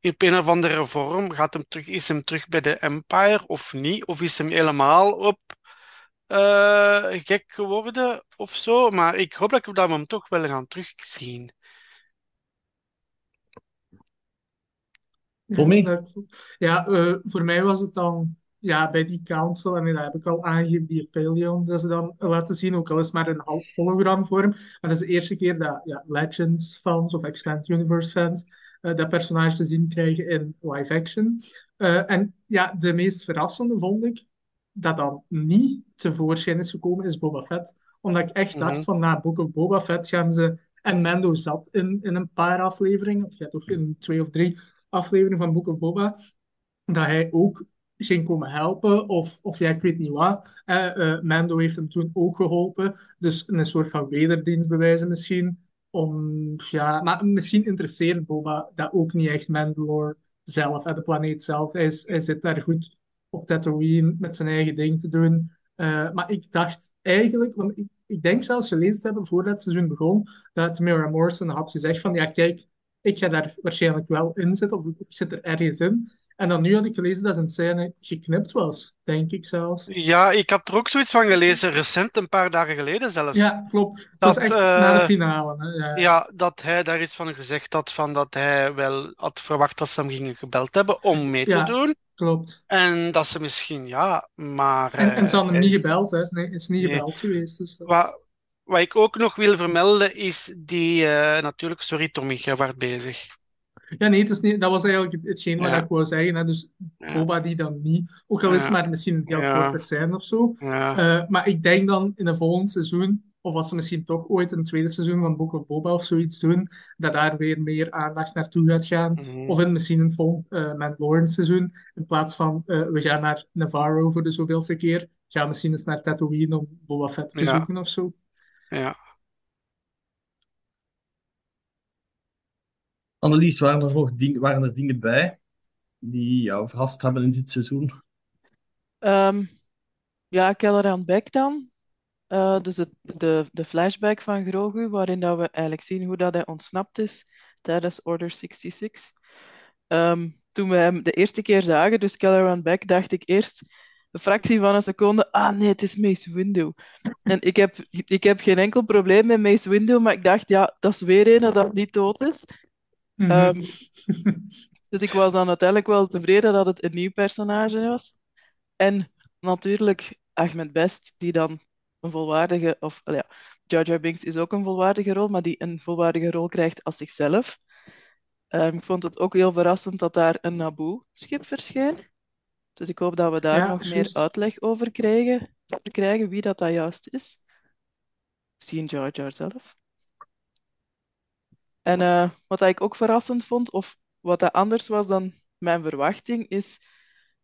In een of andere vorm. Gaat hem terug, is hem terug bij de Empire of niet? Of is hem helemaal op eh, gek geworden of zo? Maar ik hoop dat we hem toch wel gaan terugzien. Tommy? Ja, eh, voor mij was het dan ja, bij die council, en dat heb ik al aangegeven, die Pelion, dat ze dan laten zien, ook al is het maar een hologramvorm. Maar dat is de eerste keer dat ja, Legends-fans of Expanded Universe-fans uh, dat personage te zien krijgen in live action. Uh, en ja, de meest verrassende vond ik dat dan niet tevoorschijn is gekomen, is Boba Fett. Omdat ik echt dacht Mhm. van na Book of Boba Fett gaan ze... En Mando zat in, in een paar afleveringen, of ja, toch in twee of drie afleveringen van Book of Boba, dat hij ook ging komen helpen, of, of ja, ik weet niet wat. Eh, eh, Mando heeft hem toen ook geholpen, dus een soort van wederdienst bewijzen misschien. Om, ja, maar misschien interesseert Boba dat ook niet echt Mandalore zelf, en de planeet zelf. Hij, is, hij zit daar goed op Tatooine met zijn eigen ding te doen. Eh, maar ik dacht eigenlijk, want ik, ik denk zelfs gelezen te hebben voordat het seizoen begon, dat Tamara Morrison had gezegd van, ja kijk, ik ga daar waarschijnlijk wel in zitten, of ik zit er ergens in. En dan nu had ik gelezen dat zijn scène geknipt was, denk ik zelfs. Ja, ik had er ook zoiets van gelezen, recent, een paar dagen geleden zelfs. Ja, klopt. Dat, was echt eh, na de finale. Hè? Ja. Ja, dat hij daar iets van gezegd had, van dat hij wel had verwacht dat ze hem gingen gebeld hebben om mee te Ja. doen. Klopt. En dat ze misschien, ja, maar... En, en ze hadden hem eh, niet is- gebeld, hè? Nee, is niet Nee. gebeld geweest. Dus dat- Wat, wat ik ook nog wil vermelden is die, eh, natuurlijk, sorry Tommy, jij was bezig. Ja, nee, het is niet, dat was eigenlijk het- hetgeen wat Ja. ik wou zeggen. Hè? Dus. Boba die dan niet. Ook al is het maar misschien een heel Ja. korte scène of zo. Eh, maar ik denk dan in een volgend seizoen, of als ze misschien toch ooit een tweede seizoen van Book of Boba of zoiets doen, dat daar weer meer aandacht naartoe gaat gaan. mhm. Of in misschien een volgend uh, Mandalorian seizoen, in plaats van eh, we gaan naar Navarro voor de zoveelste keer, gaan we misschien eens naar Tatooine om Boba Fett te Ja. bezoeken of zo. ja. Annelies, waren er nog waren er dingen bij die jou verrast hebben in dit seizoen? Ehm, ja, Kelleran Beck dan. Eh, dus de, de flashback van Grogu, waarin dat we eigenlijk zien hoe dat hij ontsnapt is tijdens Order 66. Ehm, toen we hem de eerste keer zagen, dus Kelleran Beck, dacht ik eerst een fractie van een seconde, ah nee, het is Mace Windu. En ik heb, ik heb geen enkel probleem met Mace Windu, maar ik dacht, ja, dat is weer een dat niet dood is. Mhm. Ehm, [LAUGHS] Dus ik was dan uiteindelijk wel tevreden dat het een nieuw personage was. En natuurlijk Ahmed Best, die dan een volwaardige, of ja, Jar Jar Binks is ook een volwaardige rol, maar die een volwaardige rol krijgt als zichzelf. Ehm, ik vond het ook heel verrassend dat daar een Naboo-schip verscheen. Dus ik hoop dat we daar Ja, nog meer uitleg over krijgen, krijgen wie dat, dat juist is. Misschien Jar Jar zelf. En eh, wat ik ook verrassend vond, of wat dat anders was dan mijn verwachting, is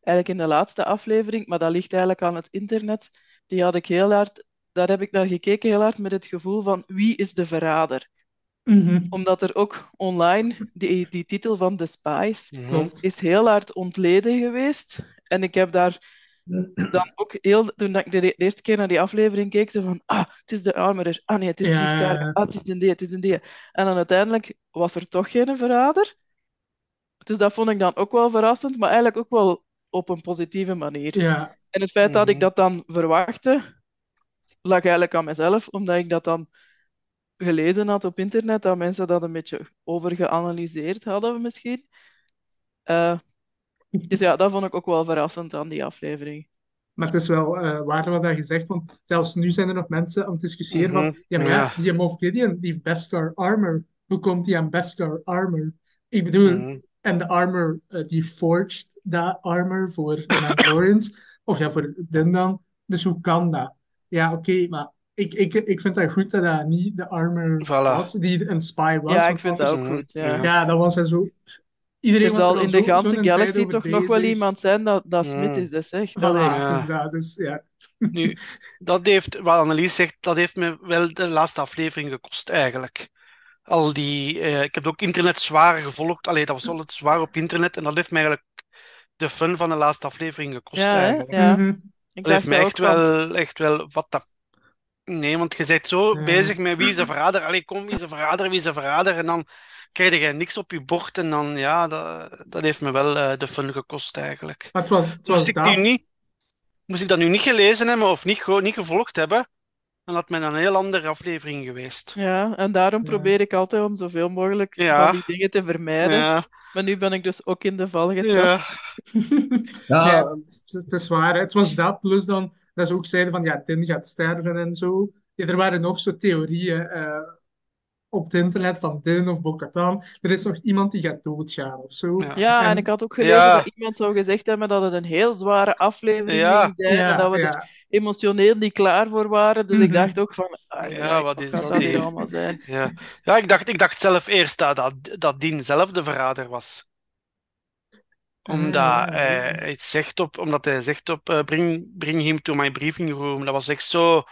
eigenlijk in de laatste aflevering, maar dat ligt eigenlijk aan het internet, die had ik heel hard, daar heb ik naar gekeken heel hard met het gevoel van wie is de verrader? Mhm. Omdat er ook online, die, die titel van The Spies, is heel hard ontleden geweest. En ik heb daar dan ook heel, toen ik de, de eerste keer naar die aflevering keek, zo van, ah, het is de Armorer, ah nee, het is Grief ja, ah, het is de D, het is de D. En dan uiteindelijk was er toch geen verrader. Dus dat vond ik dan ook wel verrassend, maar eigenlijk ook wel op een positieve manier. Ja, En het feit dat ik Mhm. dat dan verwachtte, lag eigenlijk aan mezelf, omdat ik dat dan gelezen had op internet, dat mensen dat een beetje overgeanalyseerd hadden misschien. Eh, [LAUGHS] dus ja, dat vond ik ook wel verrassend aan die aflevering. maar het is wel eh waar wat je zegt, want zelfs nu zijn er nog mensen aan het discussiëren Mhm. van, ja, maar ja, Ja. die Moff Gideon, die heeft Beskar armor. Hoe komt die aan Beskar armor? Ik bedoel, Mhm. en de armor, eh, die forged dat armor voor de Mandalorians, [LAUGHS] of ja, voor Din dan. Dus hoe kan dat? Ja, oké, maar ik, ik, ik vind dat goed dat dat niet de armor Voilà. was, die een spy was. Ja, ik vind dat ook Mhm. goed. Ja, dat was hij zo... Iedereen Er was zal al in de ganse galaxy toch nog wel iemand zijn dat, dat Mm. Smit is, dus zeg. Voilà, Dat hij- Ja. dus dat, dus ja. [LAUGHS] Nu, dat heeft, wat Annelies zegt, dat heeft me wel de laatste aflevering gekost eigenlijk. Al die, eh, ik heb ook internet zwaar gevolgd. Allee, dat was altijd zwaar op internet en dat heeft me eigenlijk de fun van de laatste aflevering gekost Ja, eigenlijk. Ja. Ik Dat heeft me echt van, wel, echt wel, wat dat... Nee, want je bent zo Ja. bezig met wie is de verrader. Allee, kom, wie is de verrader, wie is de verrader. En dan krijg je niks op je bord en dan, ja, dat, dat heeft me wel eh, de fun gekost eigenlijk. Maar het was, het was Moest ik, dat. die niet, moest ik dat nu niet gelezen hebben of niet, gewoon niet gevolgd hebben, dan had men een heel andere aflevering geweest. Ja, en daarom Ja. probeer ik altijd om zoveel mogelijk Ja. van die dingen te vermijden. Ja, Maar nu ben ik dus ook in de val gestapt. [LAUGHS] ja, Ja, het, het is waar. hè. Het was dat, plus dan dat ze ook zeiden van ja, Din gaat sterven en zo. Ja, er waren nog zo theorieën eh, op het internet van Din of Bo-Katan. Er is nog iemand die gaat doodgaan of zo. Ja. Ja, en En- ik had ook gelezen Ja. dat iemand zou gezegd hebben dat het een heel zware aflevering Ja. ging zijn en dat we er emotioneel niet klaar voor waren. Dus ik Mhm. dacht ook van, ah, Ja, wat is dat dat hier allemaal zijn? ja. Ja, ik dacht, ik dacht zelf eerst dat, dat, dat Dean zelf de verrader was. Omdat, Ah, hij iets zegt op, omdat hij zegt op eh, bring, bring him to my briefing room. Dat was echt zo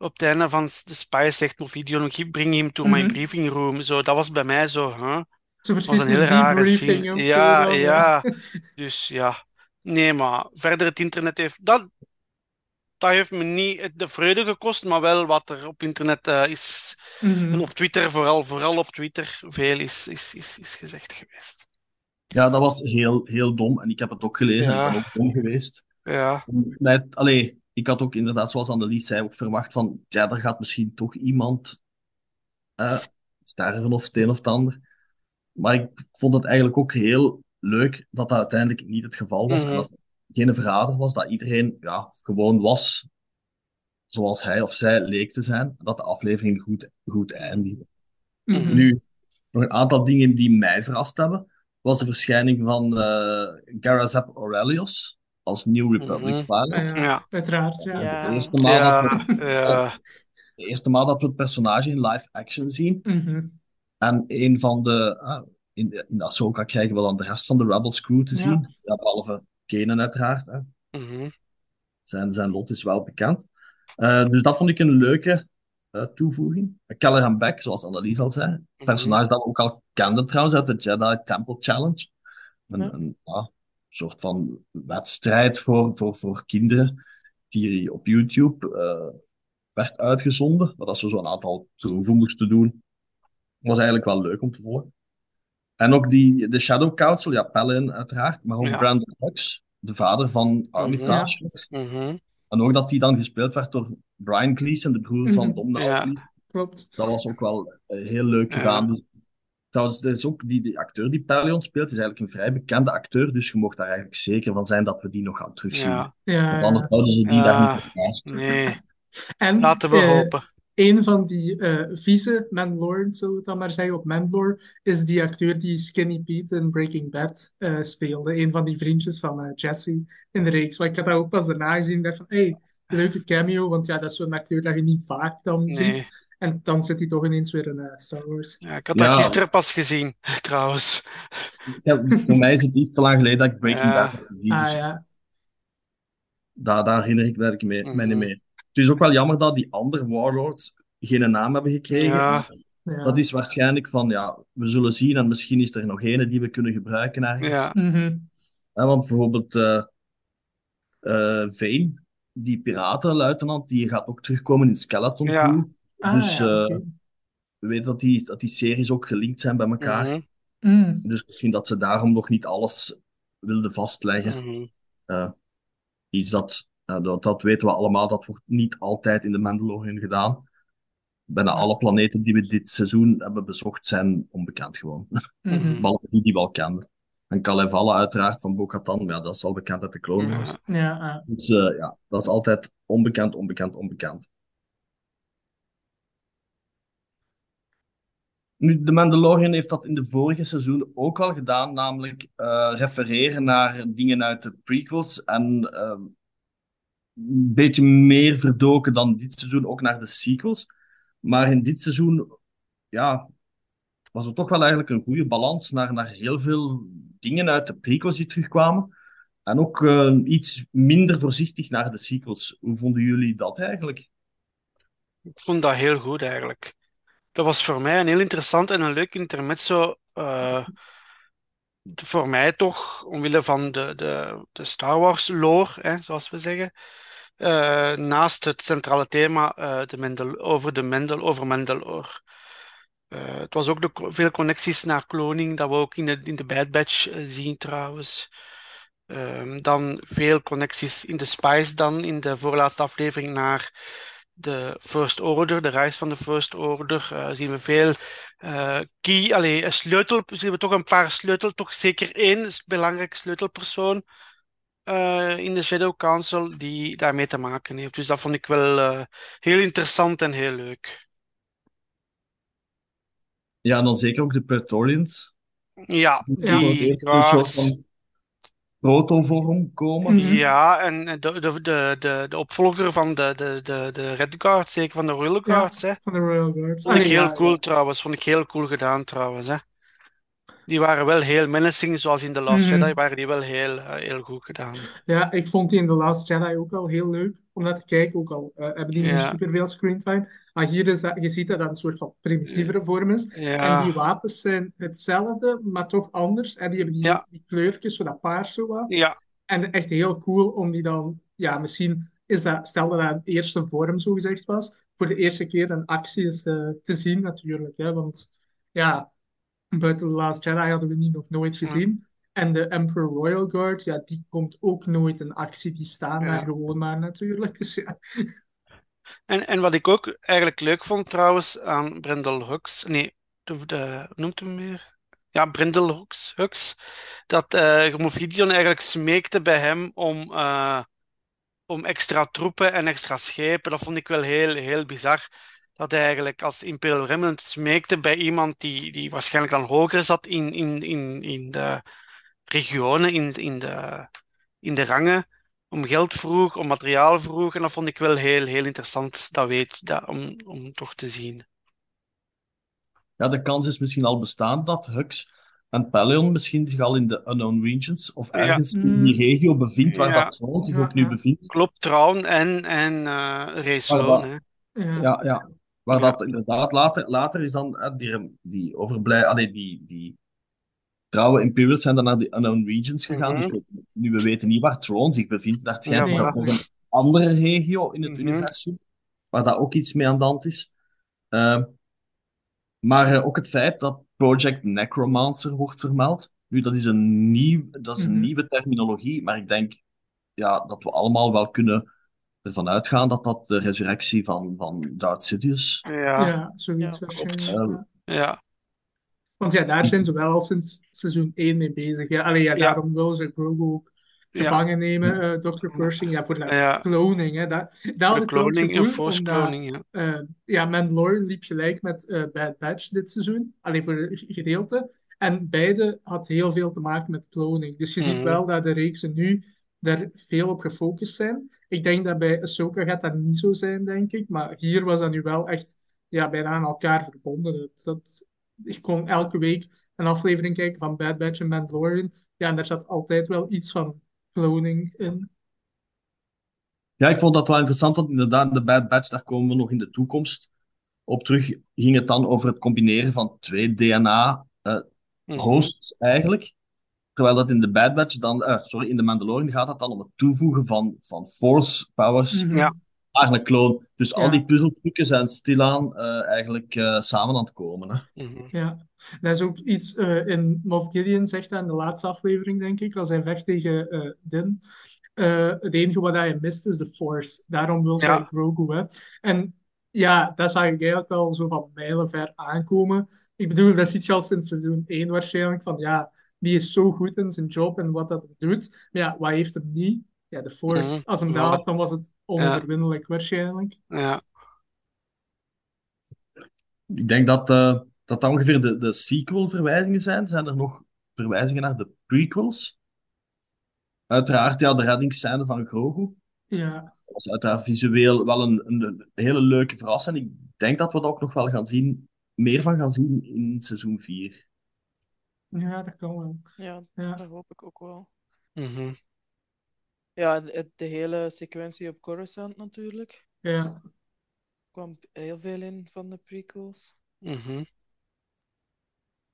op het einde van de Spy zegt nog video bring him to my Mhm. briefing room. Zo, dat was bij mij zo, huh? Zo was precies een hele rare scene. of Ja, dan, ja. Dus ja, nee, maar verder het internet heeft dat, dat heeft me niet de vreugde gekost, maar wel wat er op internet eh, is Mhm. en op Twitter vooral, vooral op Twitter veel is, is, is, is gezegd geweest. ja, dat was heel, heel dom. En ik heb het ook gelezen en Ja. ik ben ook dom geweest. Ja, allee, ik had ook inderdaad, zoals Annelies zei, ook verwacht van, ja, er gaat misschien toch iemand eh, sterven of het een of het ander. Maar ik vond het eigenlijk ook heel leuk dat dat uiteindelijk niet het geval was. Mhm. En dat geen verrader was, dat iedereen ja, gewoon was zoals hij of zij leek te zijn. Dat de aflevering goed, goed eindigde. Mhm. Nu, nog een aantal dingen die mij verrast hebben, was de verschijning van eh Garazep Aurelius als New Republic pilot. Ah, ja, Uiteraard, ja. Ja. De eerste maal dat we ja, [LAUGHS] de eerste maal dat we het personage in live action zien. Mhm. En een van de. ah, in, in Ahsoka krijgen we dan de rest van de Rebels crew te Ja. zien. Ja, behalve Kanan, uiteraard. Hè. Mhm. Zijn, zijn lot is wel bekend. Eh, dus dat vond ik een leuke eh, toevoeging. Callahan Beck, zoals Annelies al zei. Een Mhm. personage dat we ook al kenden trouwens uit de Jedi Temple Challenge. Een, Ja. een ja, soort van wedstrijd voor, voor, voor kinderen die op YouTube eh, werd uitgezonden. Maar dat ze zo'n aantal proeven moesten doen. was eigenlijk wel leuk om te volgen. En ook die, de Shadow Council, ja, Pellin uiteraard, maar ook Ja. Brandon Hux, de vader van Armitage. Mhm. En ook dat die dan gespeeld werd door Brian Gleason, de broer van Mhm. Domhnall Ja. Klopt. Dat was ook wel eh, heel leuk Ja. gedaan. Dus, trouwens, er is ook die, die acteur die Pelion speelt, is eigenlijk een vrij bekende acteur, dus je mocht daar eigenlijk zeker van zijn dat we die nog gaan terugzien. Ja, Ja, Want anders zouden ze die Ja. daar niet op nee, En laten we eh, hopen. een van die eh vieze Mandalorian, zullen we het dan maar zeggen, op Mandalore, is die acteur die Skinny Pete in Breaking Bad eh, speelde. Een van die vriendjes van eh, Jesse in de reeks. Maar ik had dat ook pas daarna gezien en dacht van, hey, leuke cameo, want ja, dat is zo'n acteur dat je niet vaak dan Nee. ziet. En dan zit hij toch ineens weer in eh, Star Wars. Ja, ik had Ja. dat gisteren pas gezien, [LAUGHS] trouwens. Ja, voor mij is het iets te lang geleden dat ik Breaking Ja. Bad heb gezien. Ah dus ja, daar, daar herinner ik me eigenlijk mee, mij niet Mhm. mee. Het is ook wel jammer dat die andere warlords geen naam hebben gekregen. Ja. ja. Dat is waarschijnlijk van, ja, we zullen zien en misschien is er nog ene die we kunnen gebruiken ergens. Ja. Hè, want bijvoorbeeld eh eh, Vane, die piratenluitenant, die gaat ook terugkomen in Skeleton Ja. Crew. Ah, Dus ja, eh, we weten dat die, dat die series ook gelinkt zijn bij elkaar. Mhm. Mm. Dus misschien dat ze daarom nog niet alles wilden vastleggen. Mhm. Eh, iets dat, dat, dat weten we allemaal, dat wordt niet altijd in de Mandalorian gedaan. Bijna alle planeten die we dit seizoen hebben bezocht zijn onbekend gewoon. Mhm. Behalve die die we al kenden. En Kalevala uiteraard van Bo-Katan, ja, dat is al bekend uit de Clone Wars. Ja. Ja. Dus eh, ja, dat is altijd onbekend, onbekend, onbekend. Nu, The Mandalorian heeft dat in de vorige seizoen ook al gedaan, namelijk eh, refereren naar dingen uit de prequels en ehm, een beetje meer verdoken dan dit seizoen ook naar de sequels. Maar in dit seizoen, ja, was er toch wel eigenlijk een goede balans naar, naar heel veel dingen uit de prequels die terugkwamen. En ook eh, iets minder voorzichtig naar de sequels. Hoe vonden jullie dat eigenlijk? Ik vond dat heel goed eigenlijk. Dat was voor mij een heel interessant en een leuk intermezzo. eh, voor mij toch, omwille van de, de, de Star Wars lore, hè, zoals we zeggen. Eh, naast het centrale thema eh, de over de Mendel, over Mandalore. Eh, het was ook de, veel connecties naar kloning, dat we ook in de, in de Bad Batch zien trouwens. Ehm, dan veel connecties in de Spice dan, in de voorlaatste aflevering naar de First Order, de reis van de First Order, eh, zien we veel eh, key, allee, een sleutel, zien we toch een paar sleutel, toch zeker één belangrijk sleutelpersoon eh, in de Shadow Council die daarmee te maken heeft. Dus dat vond ik wel heel interessant en heel leuk. Ja, en dan zeker ook de Praetorians. Ja, Die die eerst in een soort guards. van protovorm komen. Mhm. Ja, en de, de, de, de, de opvolger van de, de, de, de Red Guard, zeker van de Royal Ja, Guards, hè. van de Royal Guard. Vond ik Allee, heel ja, cool ja. trouwens, vond ik heel cool gedaan trouwens, hè. Die waren wel heel menacing, zoals in The Last Mhm. Jedi, waren die wel heel, eh, heel goed gedaan. Ja, ik vond die in The Last Jedi ook al heel leuk om naar te kijken. Ook al eh, hebben die niet Ja. superveel screentime. Maar hier is dat, je ziet dat dat een soort van primitievere vorm is. En die wapens zijn hetzelfde, maar toch anders. En die hebben die, Ja. die kleurtjes, zo dat paars zo wat. ja, En echt heel cool om die dan, ja, misschien is dat, stel dat dat een eerste vorm zo gezegd was, voor de eerste keer een actie is eh, te zien natuurlijk. Hè, want ja, buiten The Last Jedi hadden we die nog nooit Ja. gezien. En de Emperor Royal Guard, ja, die komt ook nooit in actie. Die staan daar gewoon maar natuurlijk. [LAUGHS] Dus ja, En, en wat ik ook eigenlijk leuk vond trouwens aan Brendel Hux, nee, de, de, noemt hem weer? Ja, Brendel Hux, Hux dat Gideon eigenlijk smeekte bij hem om, eh, om extra troepen en extra schepen. Dat vond ik wel heel, heel bizar. Dat hij eigenlijk als Imperial Remnant smeekte bij iemand die, die waarschijnlijk dan hoger zat in, in, in, in de regionen, in, in, de, in de rangen om geld vroeg, om materiaal vroeg. En dat vond ik wel heel, heel interessant, dat weet, dat, om, om toch te zien. Ja, de kans is misschien al bestaan dat Hux en Pelion misschien zich al in de Unknown Regions of Ja. ergens in die regio bevindt waar Ja. dat Thrawn zich Ja, ook nu bevindt. Klopt, Traun en, en eh Sloan, wat- hè. ja. Ja, ja. Waar Ja. dat inderdaad later, later is dan eh, die, die overblij, allee, die, die trouwe Imperials zijn dan naar de Unknown Regions gegaan. Mhm. Dus we, nu we weten niet waar Thrawn zich bevindt. Daar schijnt Ja, er nog een andere regio in het Mhm. universum, waar dat ook iets mee aan de hand is. Ehm, maar eh, ook het feit dat Project Necromancer wordt vermeld. Nu, dat is een, nieuw, dat is een Mhm. nieuwe terminologie, maar ik denk ja, dat we allemaal wel kunnen ervan uitgaan dat dat de resurrectie van, van Darth Sidious Ja, Ja, zoiets Ja, waarschijnlijk. ja. Want ja, daar zijn ze wel al sinds seizoen 1 mee bezig. Ja, allee, ja, Ja. daarom willen ze Grogu ook gevangen nemen, eh Dr. Pershing, ja, voor dat ja. cloning. Hè. Dat, dat De het cloning en force cloning, ja. eh, ja, Mandalorian liep gelijk met eh, Bad Batch dit seizoen, alleen voor een gedeelte. En beide had heel veel te maken met cloning. Dus je ziet Mhm. wel dat de reeksen nu daar veel op gefocust zijn. Ik denk dat bij Ahsoka gaat dat niet zo zijn, denk ik. Maar hier was dat nu wel echt ja, bijna aan elkaar verbonden. Dat, dat, ik kon elke week een aflevering kijken van Bad Batch en Mandalorian. Ja, en daar zat altijd wel iets van cloning in. Ja, ik vond dat wel interessant, want inderdaad, de Bad Batch, daar komen we nog in de toekomst op terug. Ging het dan over het combineren van twee DNA-hosts Mhm. eigenlijk. Terwijl dat in de Bad Batch dan, eh, sorry, in de Mandalorian gaat het dan om het toevoegen van, van Force powers Mhm. Ja. Een kloon. Dus al die puzzelstukken zijn stilaan eh, eigenlijk eh, samen aan het komen. Hè. Mhm. Ja, dat is ook iets eh, in Moff Gideon zegt dat in de laatste aflevering, denk ik, als hij vecht tegen eh, Din. Eh, het enige wat hij mist is de Force. Daarom wil Ja. hij Grogu. Hè. En ja, dat zag ik eigenlijk al zo van mijlenver aankomen. Ik bedoel, dat ziet je al sinds seizoen 1 waarschijnlijk. Van ja, die is zo goed in zijn job en wat dat hij doet. Maar ja, wat heeft hem niet? Ja, de Force. Mhm. Als hem had, dan was het onoverwinnelijk waarschijnlijk. Ja. Ik denk dat, eh, dat dat ongeveer de, de sequel-verwijzingen zijn. Zijn er nog verwijzingen naar de prequels? Uiteraard, ja, de reddingsscène van Grogu. Ja, Dat was uiteraard visueel wel een, een, een hele leuke verrassing. Ik denk dat we dat ook nog wel gaan zien, meer van gaan zien in seizoen 4. ja dat kan wel. Ja, Ja. dat hoop ik ook wel. Mhm. Ja, de, de hele sequentie op Coruscant natuurlijk. Ja. kwam heel veel in van de prequels. Mhm.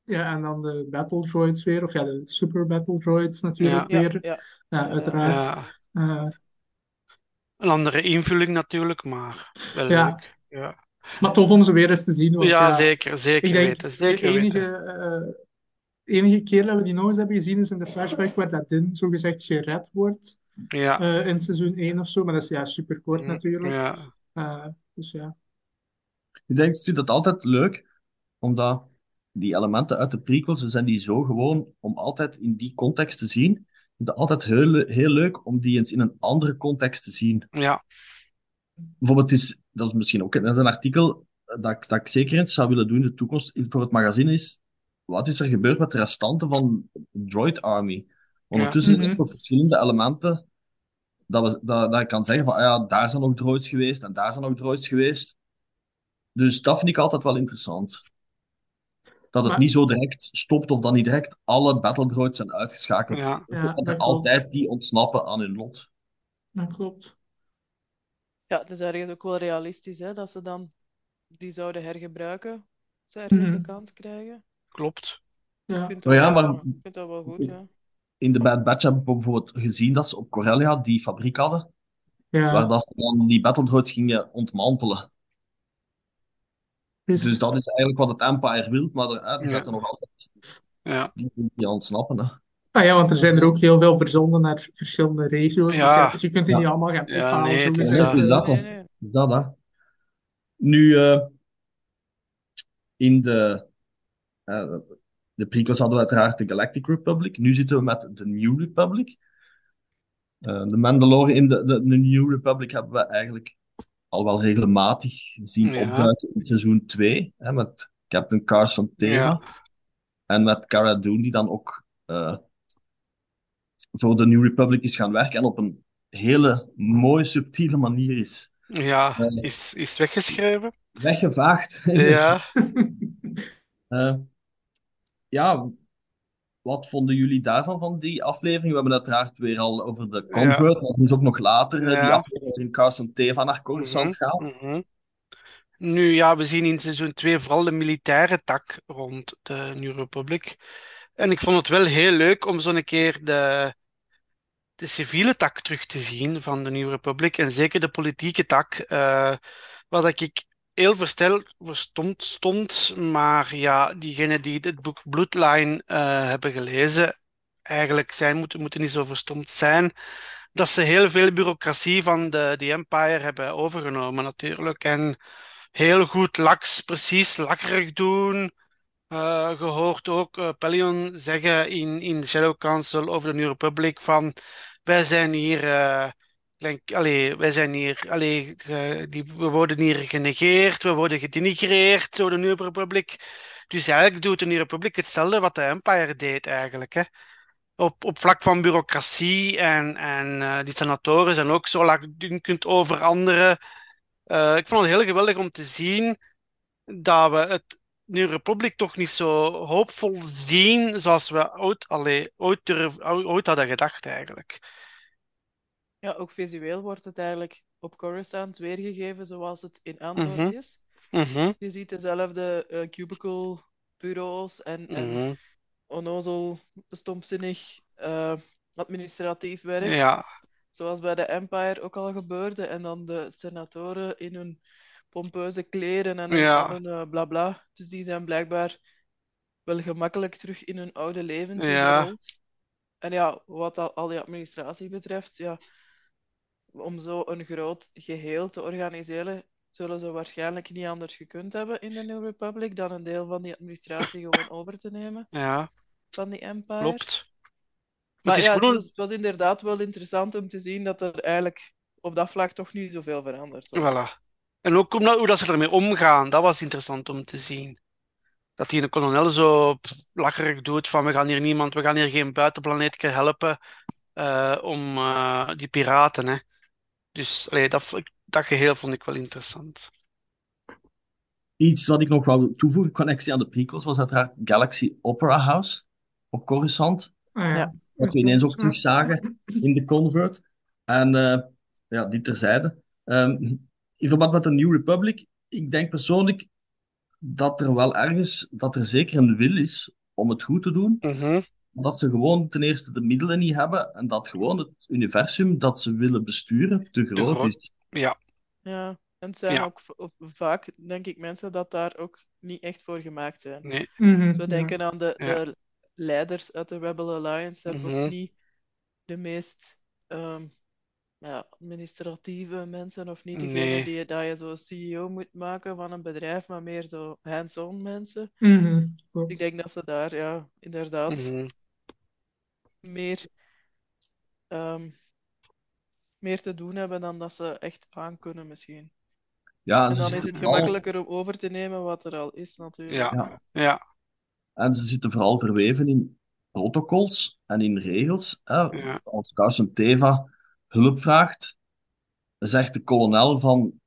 Ja, en dan de battle droids weer, of ja, de super battle droids natuurlijk Ja, weer. ja, Ja, uiteraard. Ja. Eh, Een andere invulling natuurlijk, maar wel Ja. leuk. Ja, maar tof om ze weer eens te zien, want ja ja, zeker, zeker ik denk weten, de zeker enige, weten. eh, enige keer dat we die nog eens hebben gezien is in de flashback waar dat Din zogezegd gered wordt Ja. eh, in seizoen 1 of zo, maar dat is ja super kort natuurlijk. Ja. Eh, Dus ja. Ik denk, ik vind het altijd leuk, omdat die elementen uit de prequels, zijn die zo gewoon om altijd in die context te zien. Ik vind het altijd heel, heel leuk om die eens in een andere context te zien. Ja, Bijvoorbeeld, het is, dat is misschien ook dat is een artikel dat ik, dat ik zeker eens zou willen doen in de toekomst voor het magazine, is wat is er gebeurd met de restanten van Droid Army? Ondertussen Ja. zijn er ook verschillende elementen dat, we, dat, dat ik kan zeggen van, ah ja, daar zijn nog droids geweest en daar zijn nog droids geweest. Dus dat vind ik altijd wel interessant. Dat het Maar- niet zo direct stopt of dat niet direct alle battle droids zijn uitgeschakeld. ja, Ja, dat dat er klopt. altijd die ontsnappen aan hun lot. Dat klopt. Ja, het is ergens ook wel realistisch, hè, dat ze dan die zouden hergebruiken. als Ze ergens de Mhm. kans krijgen. klopt. Ja. Ik vind Oh ja, wel- maar- ik vind dat wel goed, ja. In de Bad Batch heb ik bijvoorbeeld gezien dat ze op Corellia die fabriek hadden, Ja. waar dat ze dan die battle droids gingen ontmantelen. Dus, Dus dat is eigenlijk wat het Empire wil, maar er, er Ja. zitten nog altijd Ja, die, die ontsnappen. Hè. ah ja, want er zijn er ook heel veel verzonden naar verschillende regio's. Dus Ja. ja, je kunt die Ja. niet allemaal gaan Ja, ophalen. nee, zo het is dat. Dat Nee. Dus dat, hè. Nu, eh, in de, eh, de prequels hadden we uiteraard de Galactic Republic. Nu zitten we met de New Republic. Eh, de Mandalorian in de, de, de New Republic hebben we eigenlijk al wel regelmatig zien Ja. opduiken in seizoen 2, hè, met Captain Carson. Ja. En met Cara Dune, die dan ook eh, voor de New Republic is gaan werken en op een hele mooie, subtiele manier is ja, Eh. is, is weggeschreven. weggevaagd. [LAUGHS] Ja, [LAUGHS] ja, wat vonden jullie daarvan, van die aflevering? We hebben uiteraard weer al over de Convert, maar er is ook nog later eh, die aflevering waarin Carson Teva naar Coruscant gaat. mhm. Nu ja, we zien in seizoen 2 vooral de militaire tak rond de New Republic. En ik vond het wel heel leuk om zo'n keer de, de civiele tak terug te zien van de New Republic. En zeker de politieke tak, eh dat ik heel verstel, verstomd stond. Maar ja, diegenen die het boek Bloodline eh, hebben gelezen, eigenlijk zijn, moeten, moeten niet zo verstomd zijn. Dat ze heel veel bureaucratie van de, de Empire hebben overgenomen, natuurlijk. En heel goed laks, precies lakkerig doen. Eh gehoord ook eh Pelion zeggen in, in Shadow Council over de New Republic van wij zijn hier, eh, allee, wij zijn hier, allee, die, we worden hier genegeerd, we worden gedenigreerd door de New Republic. Dus eigenlijk doet de New Republic hetzelfde wat de Empire deed eigenlijk. Hè. Op, op vlak van bureaucratie en, en eh, die senatoren zijn ook zo lankdunkend over anderen. Eh, ik vond het heel geweldig om te zien dat we het New Republic toch niet zo hoopvol zien zoals we ooit, allee, ooit, durf- ooit hadden gedacht eigenlijk. Ja, ook visueel wordt het eigenlijk op Coruscant weergegeven zoals het in Andor Mhm. is. Mhm, Je ziet dezelfde eh, cubicle bureaus en, en mhm. onnozel, stomzinnig eh, administratief werk. Ja, Zoals bij de Empire ook al gebeurde. En dan de senatoren in hun pompeuze kleren en hun, Ja. en hun eh, bla bla. Dus die zijn blijkbaar wel gemakkelijk terug in hun oude leven Ja. En ja, wat al, al die administratie betreft, ja, om zo een groot geheel te organiseren, zullen ze waarschijnlijk niet anders gekund hebben in de New Republic dan een deel van die administratie gewoon over te nemen ja, van die Empire. klopt. Maar Het is ja, gewoon het was, was inderdaad wel interessant om te zien dat er eigenlijk op dat vlak toch niet zoveel veranderd was. Voilà. En ook omdat, hoe dat ze ermee omgaan, dat was interessant om te zien. Dat die een kolonel zo pff, lacherig doet van we gaan hier niemand, we gaan hier geen buitenplaneetje helpen eh, om eh, die piraten. Hè. Dus allee, dat, dat geheel vond ik wel interessant. Iets wat ik nog wou toevoegen, connectie aan de prequels, was uiteraard Galaxy Opera House op Coruscant. Ah, ja. Wat we ineens ook terug zagen in de Convert. En eh, ja, die terzijde. Ehm, in verband met de New Republic, ik denk persoonlijk dat er wel ergens, dat er zeker een wil is om het goed te doen. Mhm, Dat ze gewoon ten eerste de middelen niet hebben en dat gewoon het universum dat ze willen besturen te groot groot. is. Ja, Ja, en het zijn Ja. ook vaak, denk ik, mensen dat daar ook niet echt voor gemaakt zijn. nee. Mhm, we ja. denken aan de, Ja. de leiders uit de Rebel Alliance, hebben Mhm. ook niet de meest ehm, ja, administratieve mensen of niet degene Nee. die dat je zo CEO moet maken van een bedrijf, maar meer zo hands-on mensen. Mhm. Ik denk dat ze daar ja, inderdaad Mhm. Meer, ehm, meer te doen hebben dan dat ze echt aan kunnen misschien. Ja, En dan is het vooral- gemakkelijker om over te nemen wat er al is natuurlijk. Ja. Ja. Ja, En ze zitten vooral verweven in protocols en in regels. Hè. ja, Als Carson Teva hulp vraagt, zegt de kolonel van...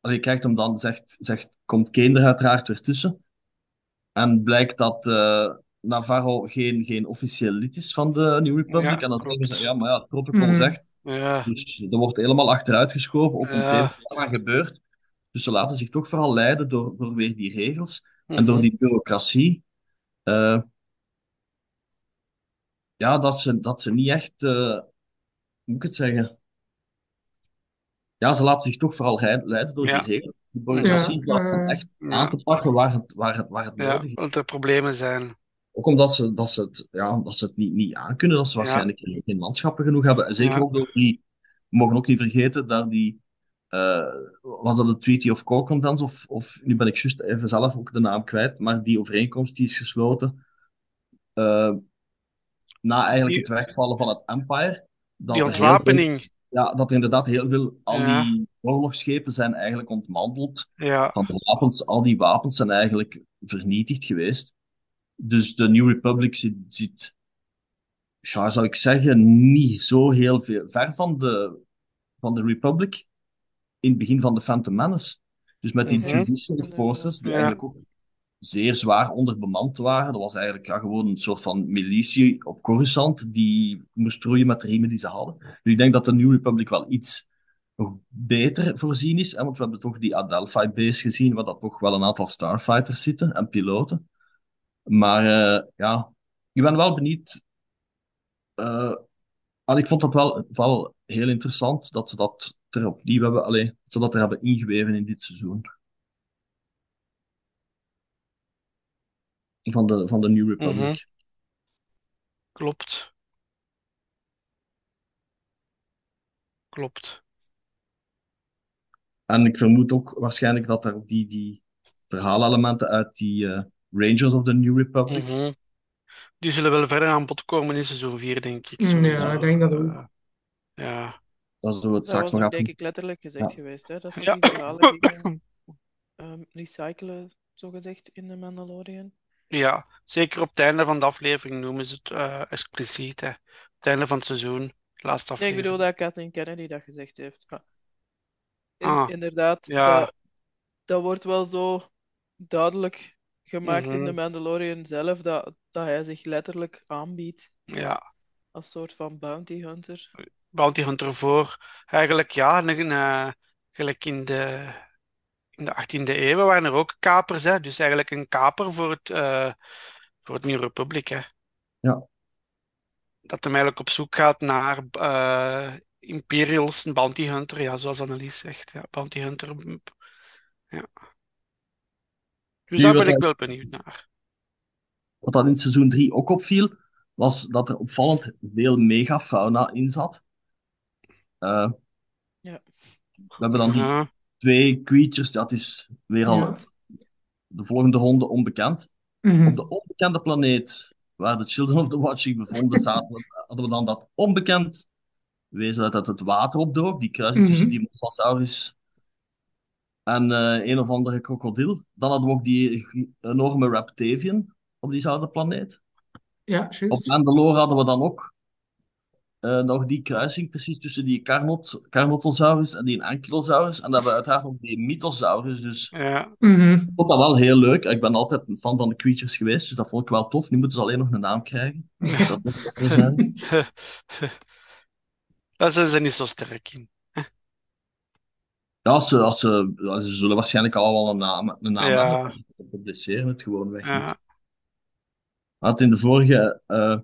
Allee, krijgt hem dan, zegt, zegt, komt Kane er uiteraard weer tussen. En blijkt dat eh, Navarro geen, geen officieel lid is van de New Republic. Ja, en dan klopt. zeggen ze, ja, maar ja, het protocol Mhm. zegt... ja, Dus er wordt helemaal achteruit geschoven, ook Ja. meteen wat er gebeurt. Dus ze laten zich toch vooral leiden door, door weer die regels en door Mhm. die bureaucratie. eh, ja, dat ze, dat ze niet echt, eh, hoe moet ik het zeggen? Ja, ze laten zich toch vooral leiden door Ja. die regels. Die bureaucratie Ja, echt Ja. aan te pakken waar het, waar het, waar het ja, nodig is. dat er problemen zijn. Ook omdat ze, dat ze het, ja, dat ze het niet, niet aankunnen, dat ze Ja. waarschijnlijk geen manschappen genoeg hebben. En zeker Ja. ook door die, we mogen ook niet vergeten dat die, eh, was dat de Treaty of Concordance, of, of nu ben ik juist even zelf ook de naam kwijt, maar die overeenkomst die is gesloten eh, na eigenlijk Die- het wegvallen van het Empire. Dat Die veel- ontwapening. ja, dat er inderdaad heel veel, al Ja. die oorlogsschepen zijn eigenlijk ontmanteld Ja, van de wapens, al die wapens zijn eigenlijk vernietigd geweest. Dus de New Republic zit, zit ja, zou ik zeggen, niet zo heel veel ver van de, van de Republic in het begin van de Phantom Menace. Dus met die Mhm. Judicial Forces, die Ja. eigenlijk ook zeer zwaar onderbemand waren. Dat was eigenlijk ja, gewoon een soort van militie op Coruscant die moest roeien met de riemen die ze hadden. Dus ik denk dat de New Republic wel iets nog beter voorzien is. Hè, want we hebben toch die Adelphi Base gezien, waar dat toch wel een aantal starfighters zitten en piloten. Maar eh, ja, ik ben wel benieuwd. eh, al, ik vond dat wel, wel heel interessant dat ze dat er opnieuw hebben, allee, dat ze dat er hebben ingeweven in dit seizoen. Van de, van de New Republic. Mhm. klopt. Klopt. En ik vermoed ook waarschijnlijk dat er ook die, die verhaalelementen uit die eh, Rangers of the New Republic. Mhm. Die zullen wel verder aan bod komen in seizoen 4, denk ik. Mm, ja, ik denk dat ook. Ja. Dat zullen we het Dat straks was nog ook denk even. ik letterlijk gezegd Ja. geweest, hè, dat ze Ja. die verhalen gingen [LAUGHS] ehm, recyclen, zogezegd, in de Mandalorian. Ja, zeker op het einde van de aflevering noemen ze het eh, expliciet. Hè. Op het einde van het seizoen, laatste Nee, ik aflevering. bedoel dat Kathleen Kennedy dat gezegd heeft. Maar Ah, inderdaad, ja. dat, dat wordt wel zo duidelijk gemaakt in Mhm. de Mandalorian zelf, dat, dat hij zich letterlijk aanbiedt Ja, als soort van bounty hunter. Bounty Hunter voor. Eigenlijk, ja, een, eh, gelijk in de, in de 18e eeuw waren er ook kapers. Hè. Dus eigenlijk een kaper voor het, eh, voor het New Republic. Hè. Ja. Dat hem eigenlijk op zoek gaat naar eh, Imperials, een bounty hunter, ja, zoals Annelies zegt. Ja, bounty hunter. Ja. Dus Nu daar wat ben ik wel benieuwd naar. Wat dat in seizoen 3 ook opviel, was dat er opvallend veel megafauna in zat. Eh, Ja. We hebben dan die Ja, twee creatures, dat is weer al Ja. het- de volgende ronde onbekend. Mhm. Op de onbekende planeet waar de Children of the Watch zich bevonden, [LAUGHS] zaten hadden we dan dat onbekend wezen dat uit het water opdook, die kruising tussen Mhm. die Mosasaurus en eh, een of andere krokodil. Dan hadden we ook die enorme Raptavian op diezelfde planeet. Ja, Op juist. Mandalore hadden we dan ook eh, nog die kruising precies tussen die Carnot, Carnotosaurus en die Ankylosaurus. En dan hebben we uiteraard nog die Mythosaurus. Dus ja, Mhm. ik vond dat wel heel leuk. Ik ben altijd een fan van de creatures geweest, dus dat vond ik wel tof. Nu moeten ze alleen nog een naam krijgen. Dat moet zijn. [LAUGHS] Daar zijn ze niet zo sterk in. Ja, als ze, als ze, ze zullen waarschijnlijk al wel een naam, een naam Ja. hebben. Ze publiceren het gewoon weg. Ja, Want in de vorige, eh,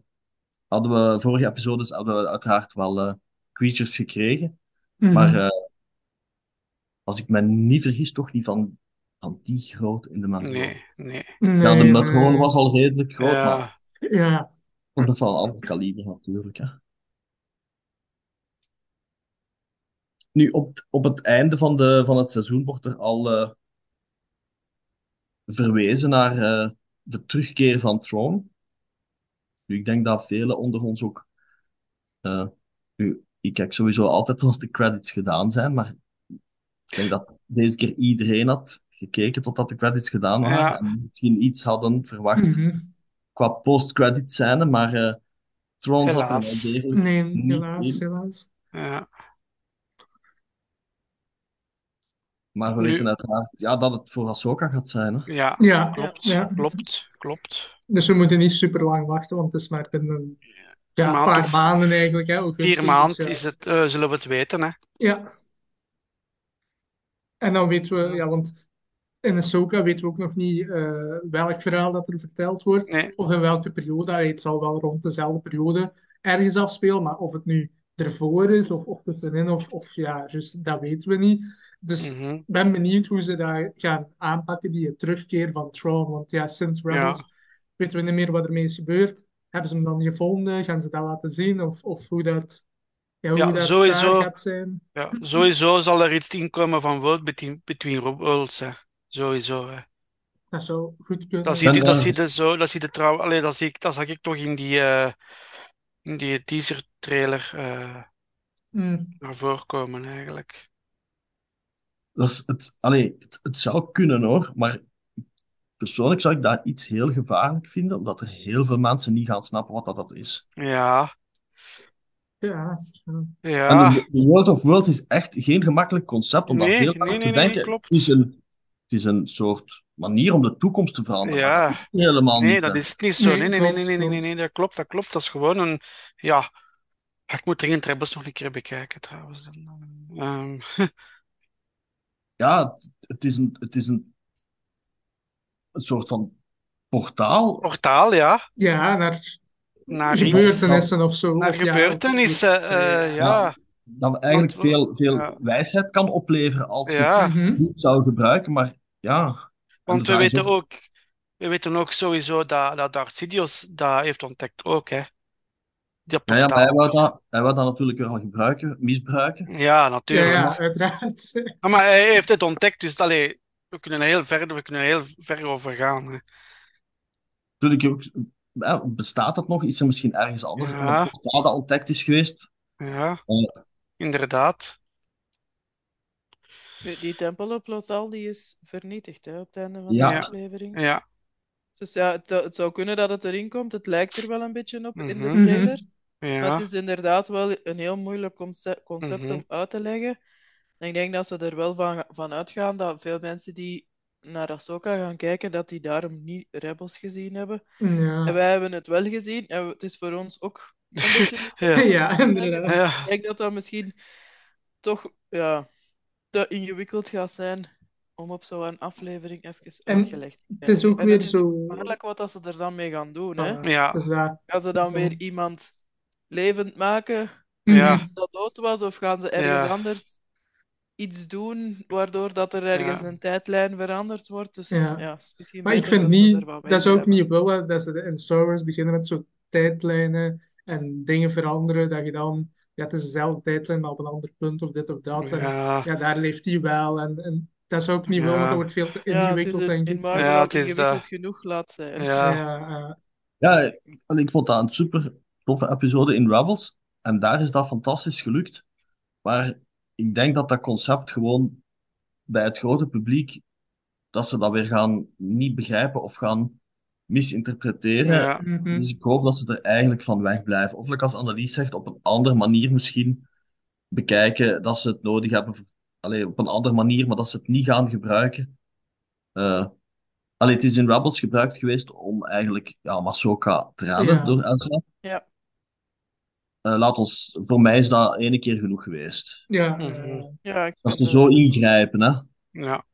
hadden we, vorige episodes hadden we uiteraard wel eh, creatures gekregen. Mhm. Maar eh, als ik me niet vergis, toch niet van, van die groot in de Mandalore. nee, nee. Ja, de Nee, Mudhorn nee. was al redelijk groot, Ja. maar Ja, nog van een ander kaliber natuurlijk. Hè. Nu, op, op het einde van, de, van het seizoen wordt er al eh, verwezen naar eh, de terugkeer van Throne. Nu, ik denk dat velen onder ons ook. eh, nu, ik kijk sowieso altijd als de credits gedaan zijn, maar ik denk dat deze keer iedereen had gekeken totdat de credits gedaan waren Ja. en misschien iets hadden verwacht Mhm. qua post-credit scène, maar eh Throne zat er wel Helaas. degelijk Nee, helaas, helaas. Ja. Maar we Nu- weten uiteraard ja, dat het voor Ahsoka gaat zijn. Hè? Ja, Ja, klopt, ja. klopt, klopt. Dus we moeten niet super lang wachten, want het is maar binnen ja, Een maand paar of maanden eigenlijk. Hè, augustus, Vier dus maanden ja. is het, eh, zullen we het weten, hè? Ja. En dan weten we, ja, want in Ahsoka weten we ook nog niet eh, welk verhaal dat er verteld wordt, Nee. of in welke periode. Allee, Het zal wel rond dezelfde periode ergens afspelen, maar of het nu ervoor is, of, of tussenin, of, of ja, dus dat weten we niet. Dus Mhm. ik ben benieuwd hoe ze dat gaan aanpakken, die terugkeer van Tron. Want ja, sinds Rebels weten we niet meer wat ermee is gebeurd. Hebben ze hem dan gevonden? Gaan ze dat laten zien? Of, of hoe dat, ja, hoe Ja, dat sowieso. gaat zijn? Ja, sowieso zal er iets inkomen van World Between, between Worlds, hè. Sowieso, hè. Dat zou goed kunnen. Dat zie je, dat eh, zie je zo, dat zie je trouw, allee, dat zie ik, dat zag ik toch in die, eh, in die teaser trailer eh Mm, naar voren komen, eigenlijk. Dat is het, allee, het, het zou kunnen hoor, maar persoonlijk zou ik dat iets heel gevaarlijk vinden, omdat er heel veel mensen niet gaan snappen wat dat, dat is. Ja, ja, ja. En de, de World of Worlds is echt geen gemakkelijk concept, omdat Nee, veel nee, mensen nee, nee, denken, klopt. het is een, het is een soort manier om de toekomst te veranderen. Ja. helemaal Nee, niet. dat hè. is niet zo. Nee, Nee, nee, nee, nee, nee, nee, dat klopt, dat klopt. Dat is gewoon een, ja. Ik moet dringend Rebels nog een keer bekijken, trouwens. Ehm, [LAUGHS] Ja, het, is een, het is een, een soort van portaal. portaal, ja, ja, naar naar gebeurtenissen of zo. naar of ja, of- gebeurtenissen, of- eh, ja. Dat eigenlijk Want veel, veel ja. wijsheid kan opleveren als je Ja. het Mhm. goed zou gebruiken, maar ja. Want we weten ook, we weten ook sowieso dat, dat Darth Sidious dat heeft ontdekt ook, hè. Ja, ja, maar hij wou dat, hij wou dat natuurlijk wel gebruiken, misbruiken. Ja, natuurlijk. ja, Maar, uiteraard. maar hij heeft het ontdekt, dus allee, we kunnen heel ver, we kunnen heel ver over gaan. Hè. Natuurlijk ook, ja, bestaat dat nog? Is er misschien ergens anders Ja. dat ontdekt is geweest? Ja, Ja. inderdaad. Die tempel op Lothal die is vernietigd hè, op het einde van Ja. de Ja. aflevering. Ja. Dus ja, het, het zou kunnen dat het erin komt. Het lijkt er wel een beetje op in de Mhm. Maar Ja. het is inderdaad wel een heel moeilijk concept, concept Mhm. om uit te leggen. En ik denk dat ze er wel van, van uitgaan dat veel mensen die naar Ahsoka gaan kijken, dat die daarom niet Rebels gezien hebben. En Ja, wij hebben het wel gezien. En het is voor ons ook een beetje... [LAUGHS] Ja. ja inderdaad. Ja. Ik denk dat dat misschien toch ja, te ingewikkeld gaat zijn om op zo'n aflevering even En uitgelegd te Het is ook En weer zo. gevaarlijk wat dat ze er dan mee gaan doen. Hè? Ja. Dus dat, Gaan ze dan weer iemand levend maken Ja. Mhm. dat dood was, of gaan ze ergens Ja. anders iets doen waardoor dat er ergens Ja. een tijdlijn veranderd wordt? Dus ja, is misschien Maar ik vind niet, dat zou ik blijven. niet willen, dat ze in Star Wars beginnen met zo tijdlijnen en dingen veranderen, dat je dan, ja, het is dezelfde tijdlijn, maar op een ander punt of dit of dat. En Ja. daar leeft hij wel. En, en dat zou ik niet willen, want dat wordt veel te is ingewikkeld, in, denk ik. Ja, het is ingewikkeld dat. genoeg laat zijn. Ja. Ja, ik vond dat een super toffe episode in Rebels. En daar is dat fantastisch gelukt. Maar ik denk dat dat concept gewoon bij het grote publiek, dat ze dat weer gaan niet begrijpen of gaan misinterpreteren. Ja. mhm. Dus ik hoop dat ze er eigenlijk van wegblijven. Of like als Annelies zegt, op een andere manier misschien bekijken dat ze het nodig hebben. voor- Allee, op een andere manier, maar dat ze het niet gaan gebruiken. Eh allee, het is in Rebels gebruikt geweest om eigenlijk ja, Masoka te redden Ja. door Ezra. Ja. Eh, laat ons, voor mij is dat ene keer genoeg geweest. ja, Mhm. eh, Ja, ik Dat ze zo wel. ingrijpen, hè. Ja.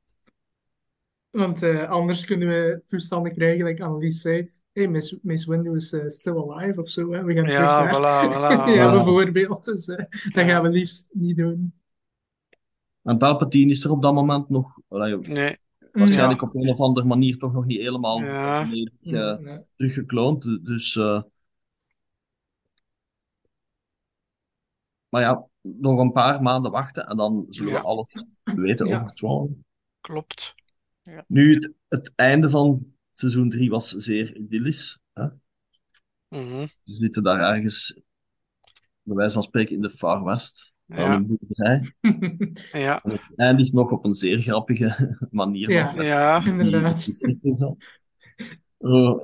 want eh, anders kunnen we toestanden krijgen, like Annelies zei, hey, Miss, Miss Windu is eh, still alive of zo, hè. We gaan terug Ja, daar. voilà, [LAUGHS] voilà. ja, Ja. bijvoorbeeld. Dus eh, dat gaan we liefst niet doen. En Palpatine is er op dat moment nog, allee, Nee. waarschijnlijk Ja. op een of andere manier toch nog niet helemaal Ja. volledig Nee, eh, nee. teruggekloond. Dus, eh, maar ja, nog een paar maanden wachten en dan zullen we Ja. alles weten Ja. over Tron. Klopt. Nu, het, het einde van seizoen 3 was zeer idyllisch. Hè? Mhm. Ze zitten daar ergens, bij wijze van spreken, in de Far West, Ja. een boerderij. [LAUGHS] Ja. En het eindigt nog op een zeer grappige [LAUGHS] manier. Ja. Ja. [LAUGHS] Inderdaad. Eh,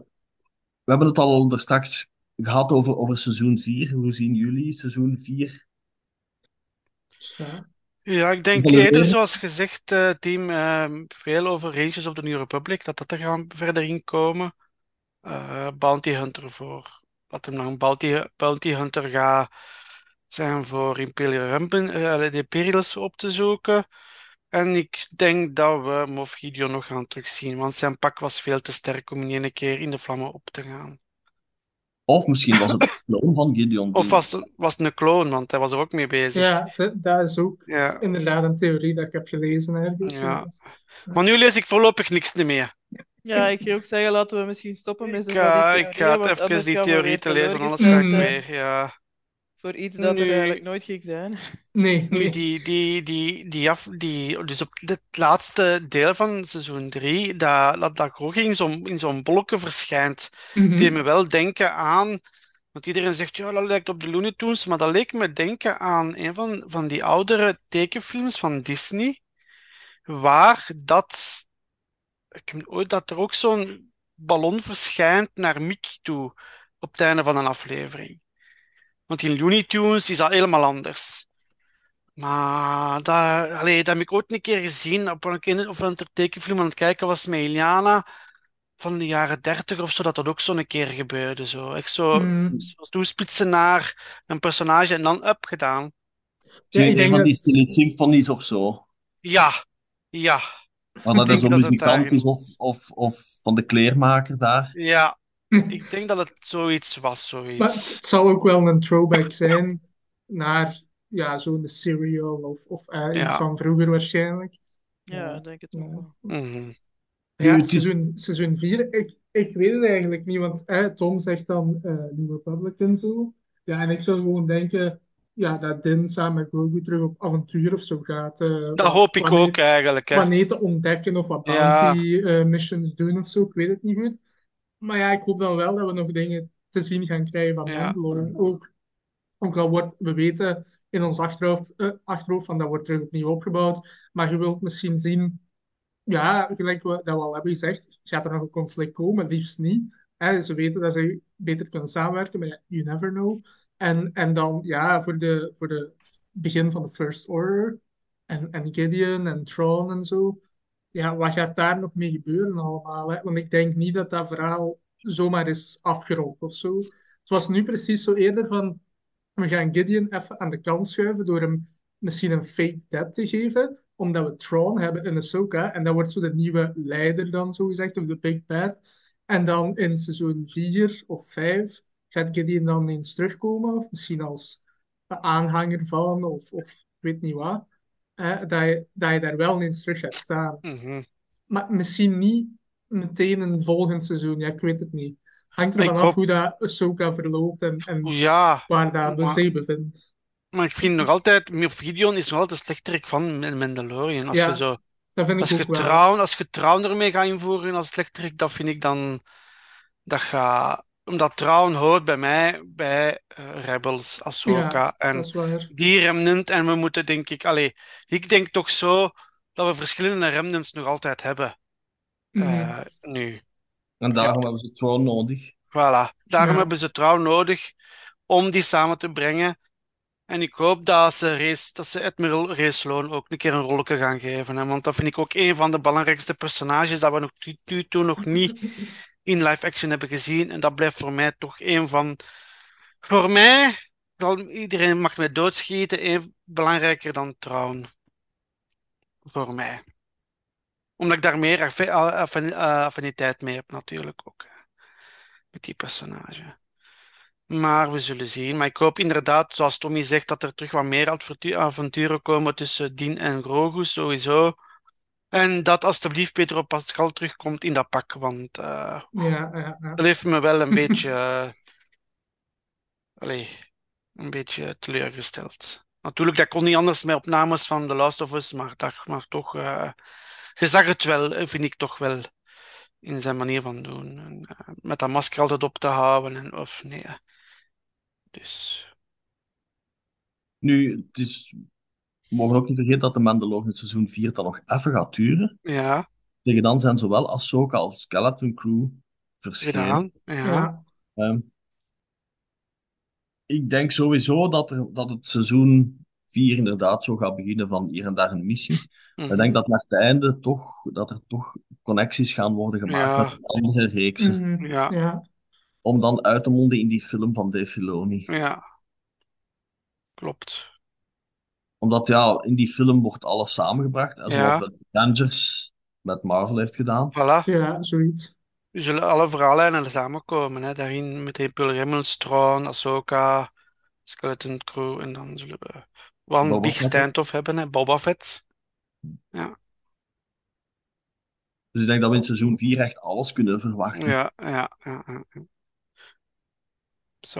we hebben het al er straks gehad over, over seizoen 4. Hoe zien jullie seizoen 4? Ja. Ja, ik denk eerder, zoals gezegd, eh, team, ehm, veel over Rangers of the New Republic, dat dat er gaan verder in komen. Eh, Bounty Hunter voor, wat hem nog een Bounty, Bounty Hunter gaat zijn voor Imperial Rampen, eh, de Imperials op te zoeken. En ik denk dat we Moff Gideon nog gaan terugzien, want zijn pak was veel te sterk om in één keer in de vlammen op te gaan. Of misschien was het de clone van Gideon. Of was, was het een clone, want hij was er ook mee bezig. Ja, dat, is ook Ja. inderdaad een theorie dat ik heb gelezen ergens. Ja. Maar nu lees ik voorlopig niks meer. Ja, ik ga ook zeggen, laten we misschien stoppen met Ik zo'n van die ik ga want even die theorie te lezen, want anders ga ik weer. Ja. Voor iets dat er eigenlijk nooit ging zijn. Nee, nee. die, die, die, die, af, die, dus op het laatste deel van seizoen 3, dat, dat, dat Grogu in zo'n in zo'n bolken verschijnt, Mhm. deed me wel denken aan. Want iedereen zegt, ja, dat lijkt op de Looney Tunes, maar dat leek me denken aan een van, van die oudere tekenfilms van Disney, waar dat, ik heb ooit dat er ook zo'n ballon verschijnt naar Mickey toe op het einde van een aflevering. Want in Looney Tunes is dat helemaal anders. Maar dat, allee, dat heb ik ooit een keer gezien op een, of een tekenfilm aan het kijken was met Iliana van de jaren dertig of zo, dat dat ook zo een keer gebeurde. Zo. Echt zo, zo toespitsen naar een personage en dan up gedaan. Je ik een denk van die dat- Silent Symphonies of zo? Ja, ja, Waar dat dat het muzikant is of, of, of van de kleermaker daar. ja. Ik denk dat het zoiets was, Maar zoiets. het zal ook wel een throwback zijn naar ja, zo'n serial of, of eh, iets Ja. van vroeger waarschijnlijk. Ja, ik denk het ook Ja. wel. Mhm. Ja, het seizoen, seizoen 4, ik, ik weet het eigenlijk niet, want eh, Tom zegt dan eh New Republic en zo. Ja, en ik zou gewoon denken ja, dat Din samen met Grogu terug op avontuur of zo gaat. eh, Dat hoop ik planeet- ook eigenlijk. Hè. Planeten ontdekken of wat Ja. bounty missions doen of zo, ik weet het niet goed. Maar ja, ik hoop dan wel dat we nog dingen te zien gaan krijgen van Ja. Ook, ook al wordt, we weten in ons achterhoofd, eh, achterhoofd van dat wordt terug opnieuw opgebouwd, maar je wilt misschien zien ja, gelijk we, dat we al hebben gezegd, gaat er nog een conflict komen? Liefst niet. Hè, ze weten dat ze beter kunnen samenwerken, maar you never know. En, en dan, ja, voor de, voor de begin van de First Order en, en Gideon en Thrawn en zo. Ja, wat gaat daar nog mee gebeuren allemaal? Want ik denk niet dat dat verhaal zomaar is afgerond of zo. Het was nu precies zo eerder van, we gaan Gideon even aan de kant schuiven door hem misschien een fake death te geven, omdat we Thrawn hebben in Ahsoka, en dat wordt zo de nieuwe leider dan, zogezegd, of de Big Bad. En dan in seizoen 4 of 5 gaat Gideon dan eens terugkomen, of misschien als aanhanger van, of, of weet niet wat, dat, je, dat je daar wel eens terug gaat staan. Mhm. Maar misschien niet meteen een volgend seizoen, ja, ik weet het niet. Hangt Ik ervan af hoop- hoe dat Ahsoka verloopt en, en Ja, waar dat de Maar- zee bevindt. maar ik vind nog altijd, Gideon is nog altijd slechterik van Man- Mandalorian. Als Ja, je zo Dat vind Als ik je ook wel. trouw, als je trouw ermee gaat invoeren als slechterik, dat vind ik dan... Dat gaat... Omdat trouw hoort bij mij bij eh, Rebels, Ahsoka Ja, en die remnant. En we moeten denk ik... Allee, ik denk toch zo dat we verschillende remnants nog altijd hebben. Mhm. eh, nu. En daarom hebben ze Throne nodig. Voilà. Daarom Ja. hebben ze trouw nodig om die samen te brengen. En ik hoop dat ze, Race, dat ze Admiral Sloan ook een keer een rolletje gaan geven. Hè? Want dat vind ik ook een van de belangrijkste personages dat we nog tot nu toe nog niet in live action hebben gezien. En dat blijft voor mij toch een van... Voor mij, zal iedereen mag mij doodschieten, een, belangrijker dan trouwen. Voor mij. Omdat ik daar meer eh, affiniteit mee heb natuurlijk ook. hè. Met die personage. Maar we zullen zien. Maar ik hoop inderdaad, zoals Tommy zegt, dat er terug wat meer avontu- avonturen komen tussen Dien en Grogu, sowieso. En dat alstublieft Pedro Pascal terugkomt in dat pak, want eh, Ja, ja, ja. dat heeft me wel een [LAUGHS] beetje, eh, allee, een beetje teleurgesteld. Natuurlijk, dat kon niet anders met opnames van The Last of Us, maar, dat, maar toch, eh, je zag het wel, vind ik toch wel, in zijn manier van doen. En, met dat masker altijd op te houden, en, of nee. Dus, Nu, het is... we mogen ook niet vergeten dat de Mandalorian seizoen 4 dan nog even gaat duren. ja, Tegen dan zijn zowel Ahsoka als Skeleton Crew verschenen. gedaan. Ja, Ja, Ehm, ik denk sowieso dat, er, dat het seizoen 4 inderdaad zo gaat beginnen van hier en daar een missie. Mhm. Ik denk dat naar het einde toch, dat er toch connecties gaan worden gemaakt Ja. met andere reeksen. mhm, Ja. ja. Om dan uit te monden in die film van Dave Filoni. ja. Klopt. Omdat ja, in die film wordt alles samengebracht. En zoals Ja. de Avengers met Marvel heeft gedaan. Voilà. ja, zoiets. Er zullen alle verhaallijnen samenkomen. Hè. Daarin met Imperial Remnants, Thrawn, Ahsoka, Skeleton Crew. En dan zullen we wel een big stand-off hebben. Hè. Boba Fett. Dus ik denk dat we in seizoen 4 echt alles kunnen verwachten. Ja, ja, ja. ja, ja.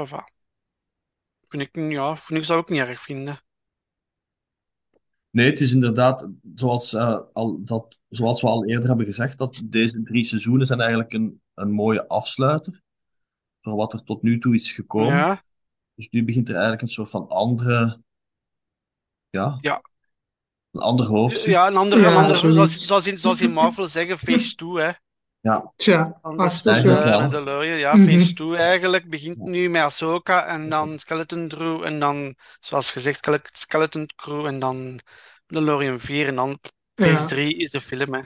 Va. Vind ik, ja, vind ik zou ik niet erg vinden. Nee, het is inderdaad, zoals, eh, al, dat, zoals we al eerder hebben gezegd, dat deze drie seizoenen zijn eigenlijk een, een mooie afsluiter voor wat er tot nu toe is gekomen. Ja, Dus nu begint er eigenlijk een soort van andere, ja, Ja. een ander hoofdstuk. ja een andere, een Ja, andere zoals, zoals, in, zoals in Marvel zeggen, phase 2, hè. Ja, Tja, als de. Mandalorian. Ja, Mhm. phase 2 eigenlijk begint nu met Ahsoka en dan Skeleton Crew en dan, zoals gezegd, Skele- Skeleton Crew en dan Mandalorian 4 en dan phase Ja. 3 is de film, hè.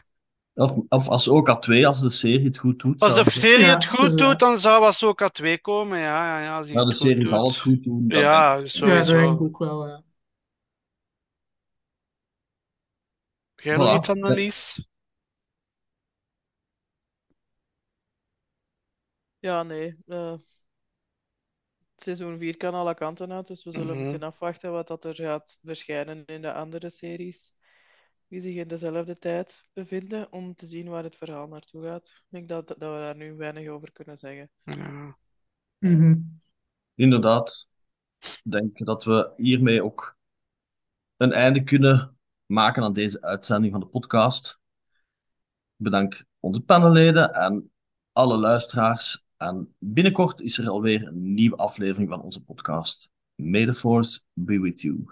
of, of als ook A2, als de serie het goed doet. Als de serie Ja, het goed eh, doet, dan zou Ahsoka 2 komen, ja, ja, ja. Als Ja, de serie zal doet. het goed doen. Ja, denk ik. ja, dat denk ik sowieso. ook wel. ja. Heb jij nog iets, Annelies? Ja, nee. eh, seizoen 4 kan alle kanten uit, dus we zullen Mhm. moeten afwachten wat dat er gaat verschijnen in de andere series die zich in dezelfde tijd bevinden, om te zien waar het verhaal naartoe gaat. Ik denk dat, dat we daar nu weinig over kunnen zeggen. Ja. Mhm. Inderdaad, ik denk dat we hiermee ook een einde kunnen maken aan deze uitzending van de podcast. Ik bedank onze panelleden en alle luisteraars. En binnenkort is er alweer een nieuwe aflevering van onze podcast. May be with you.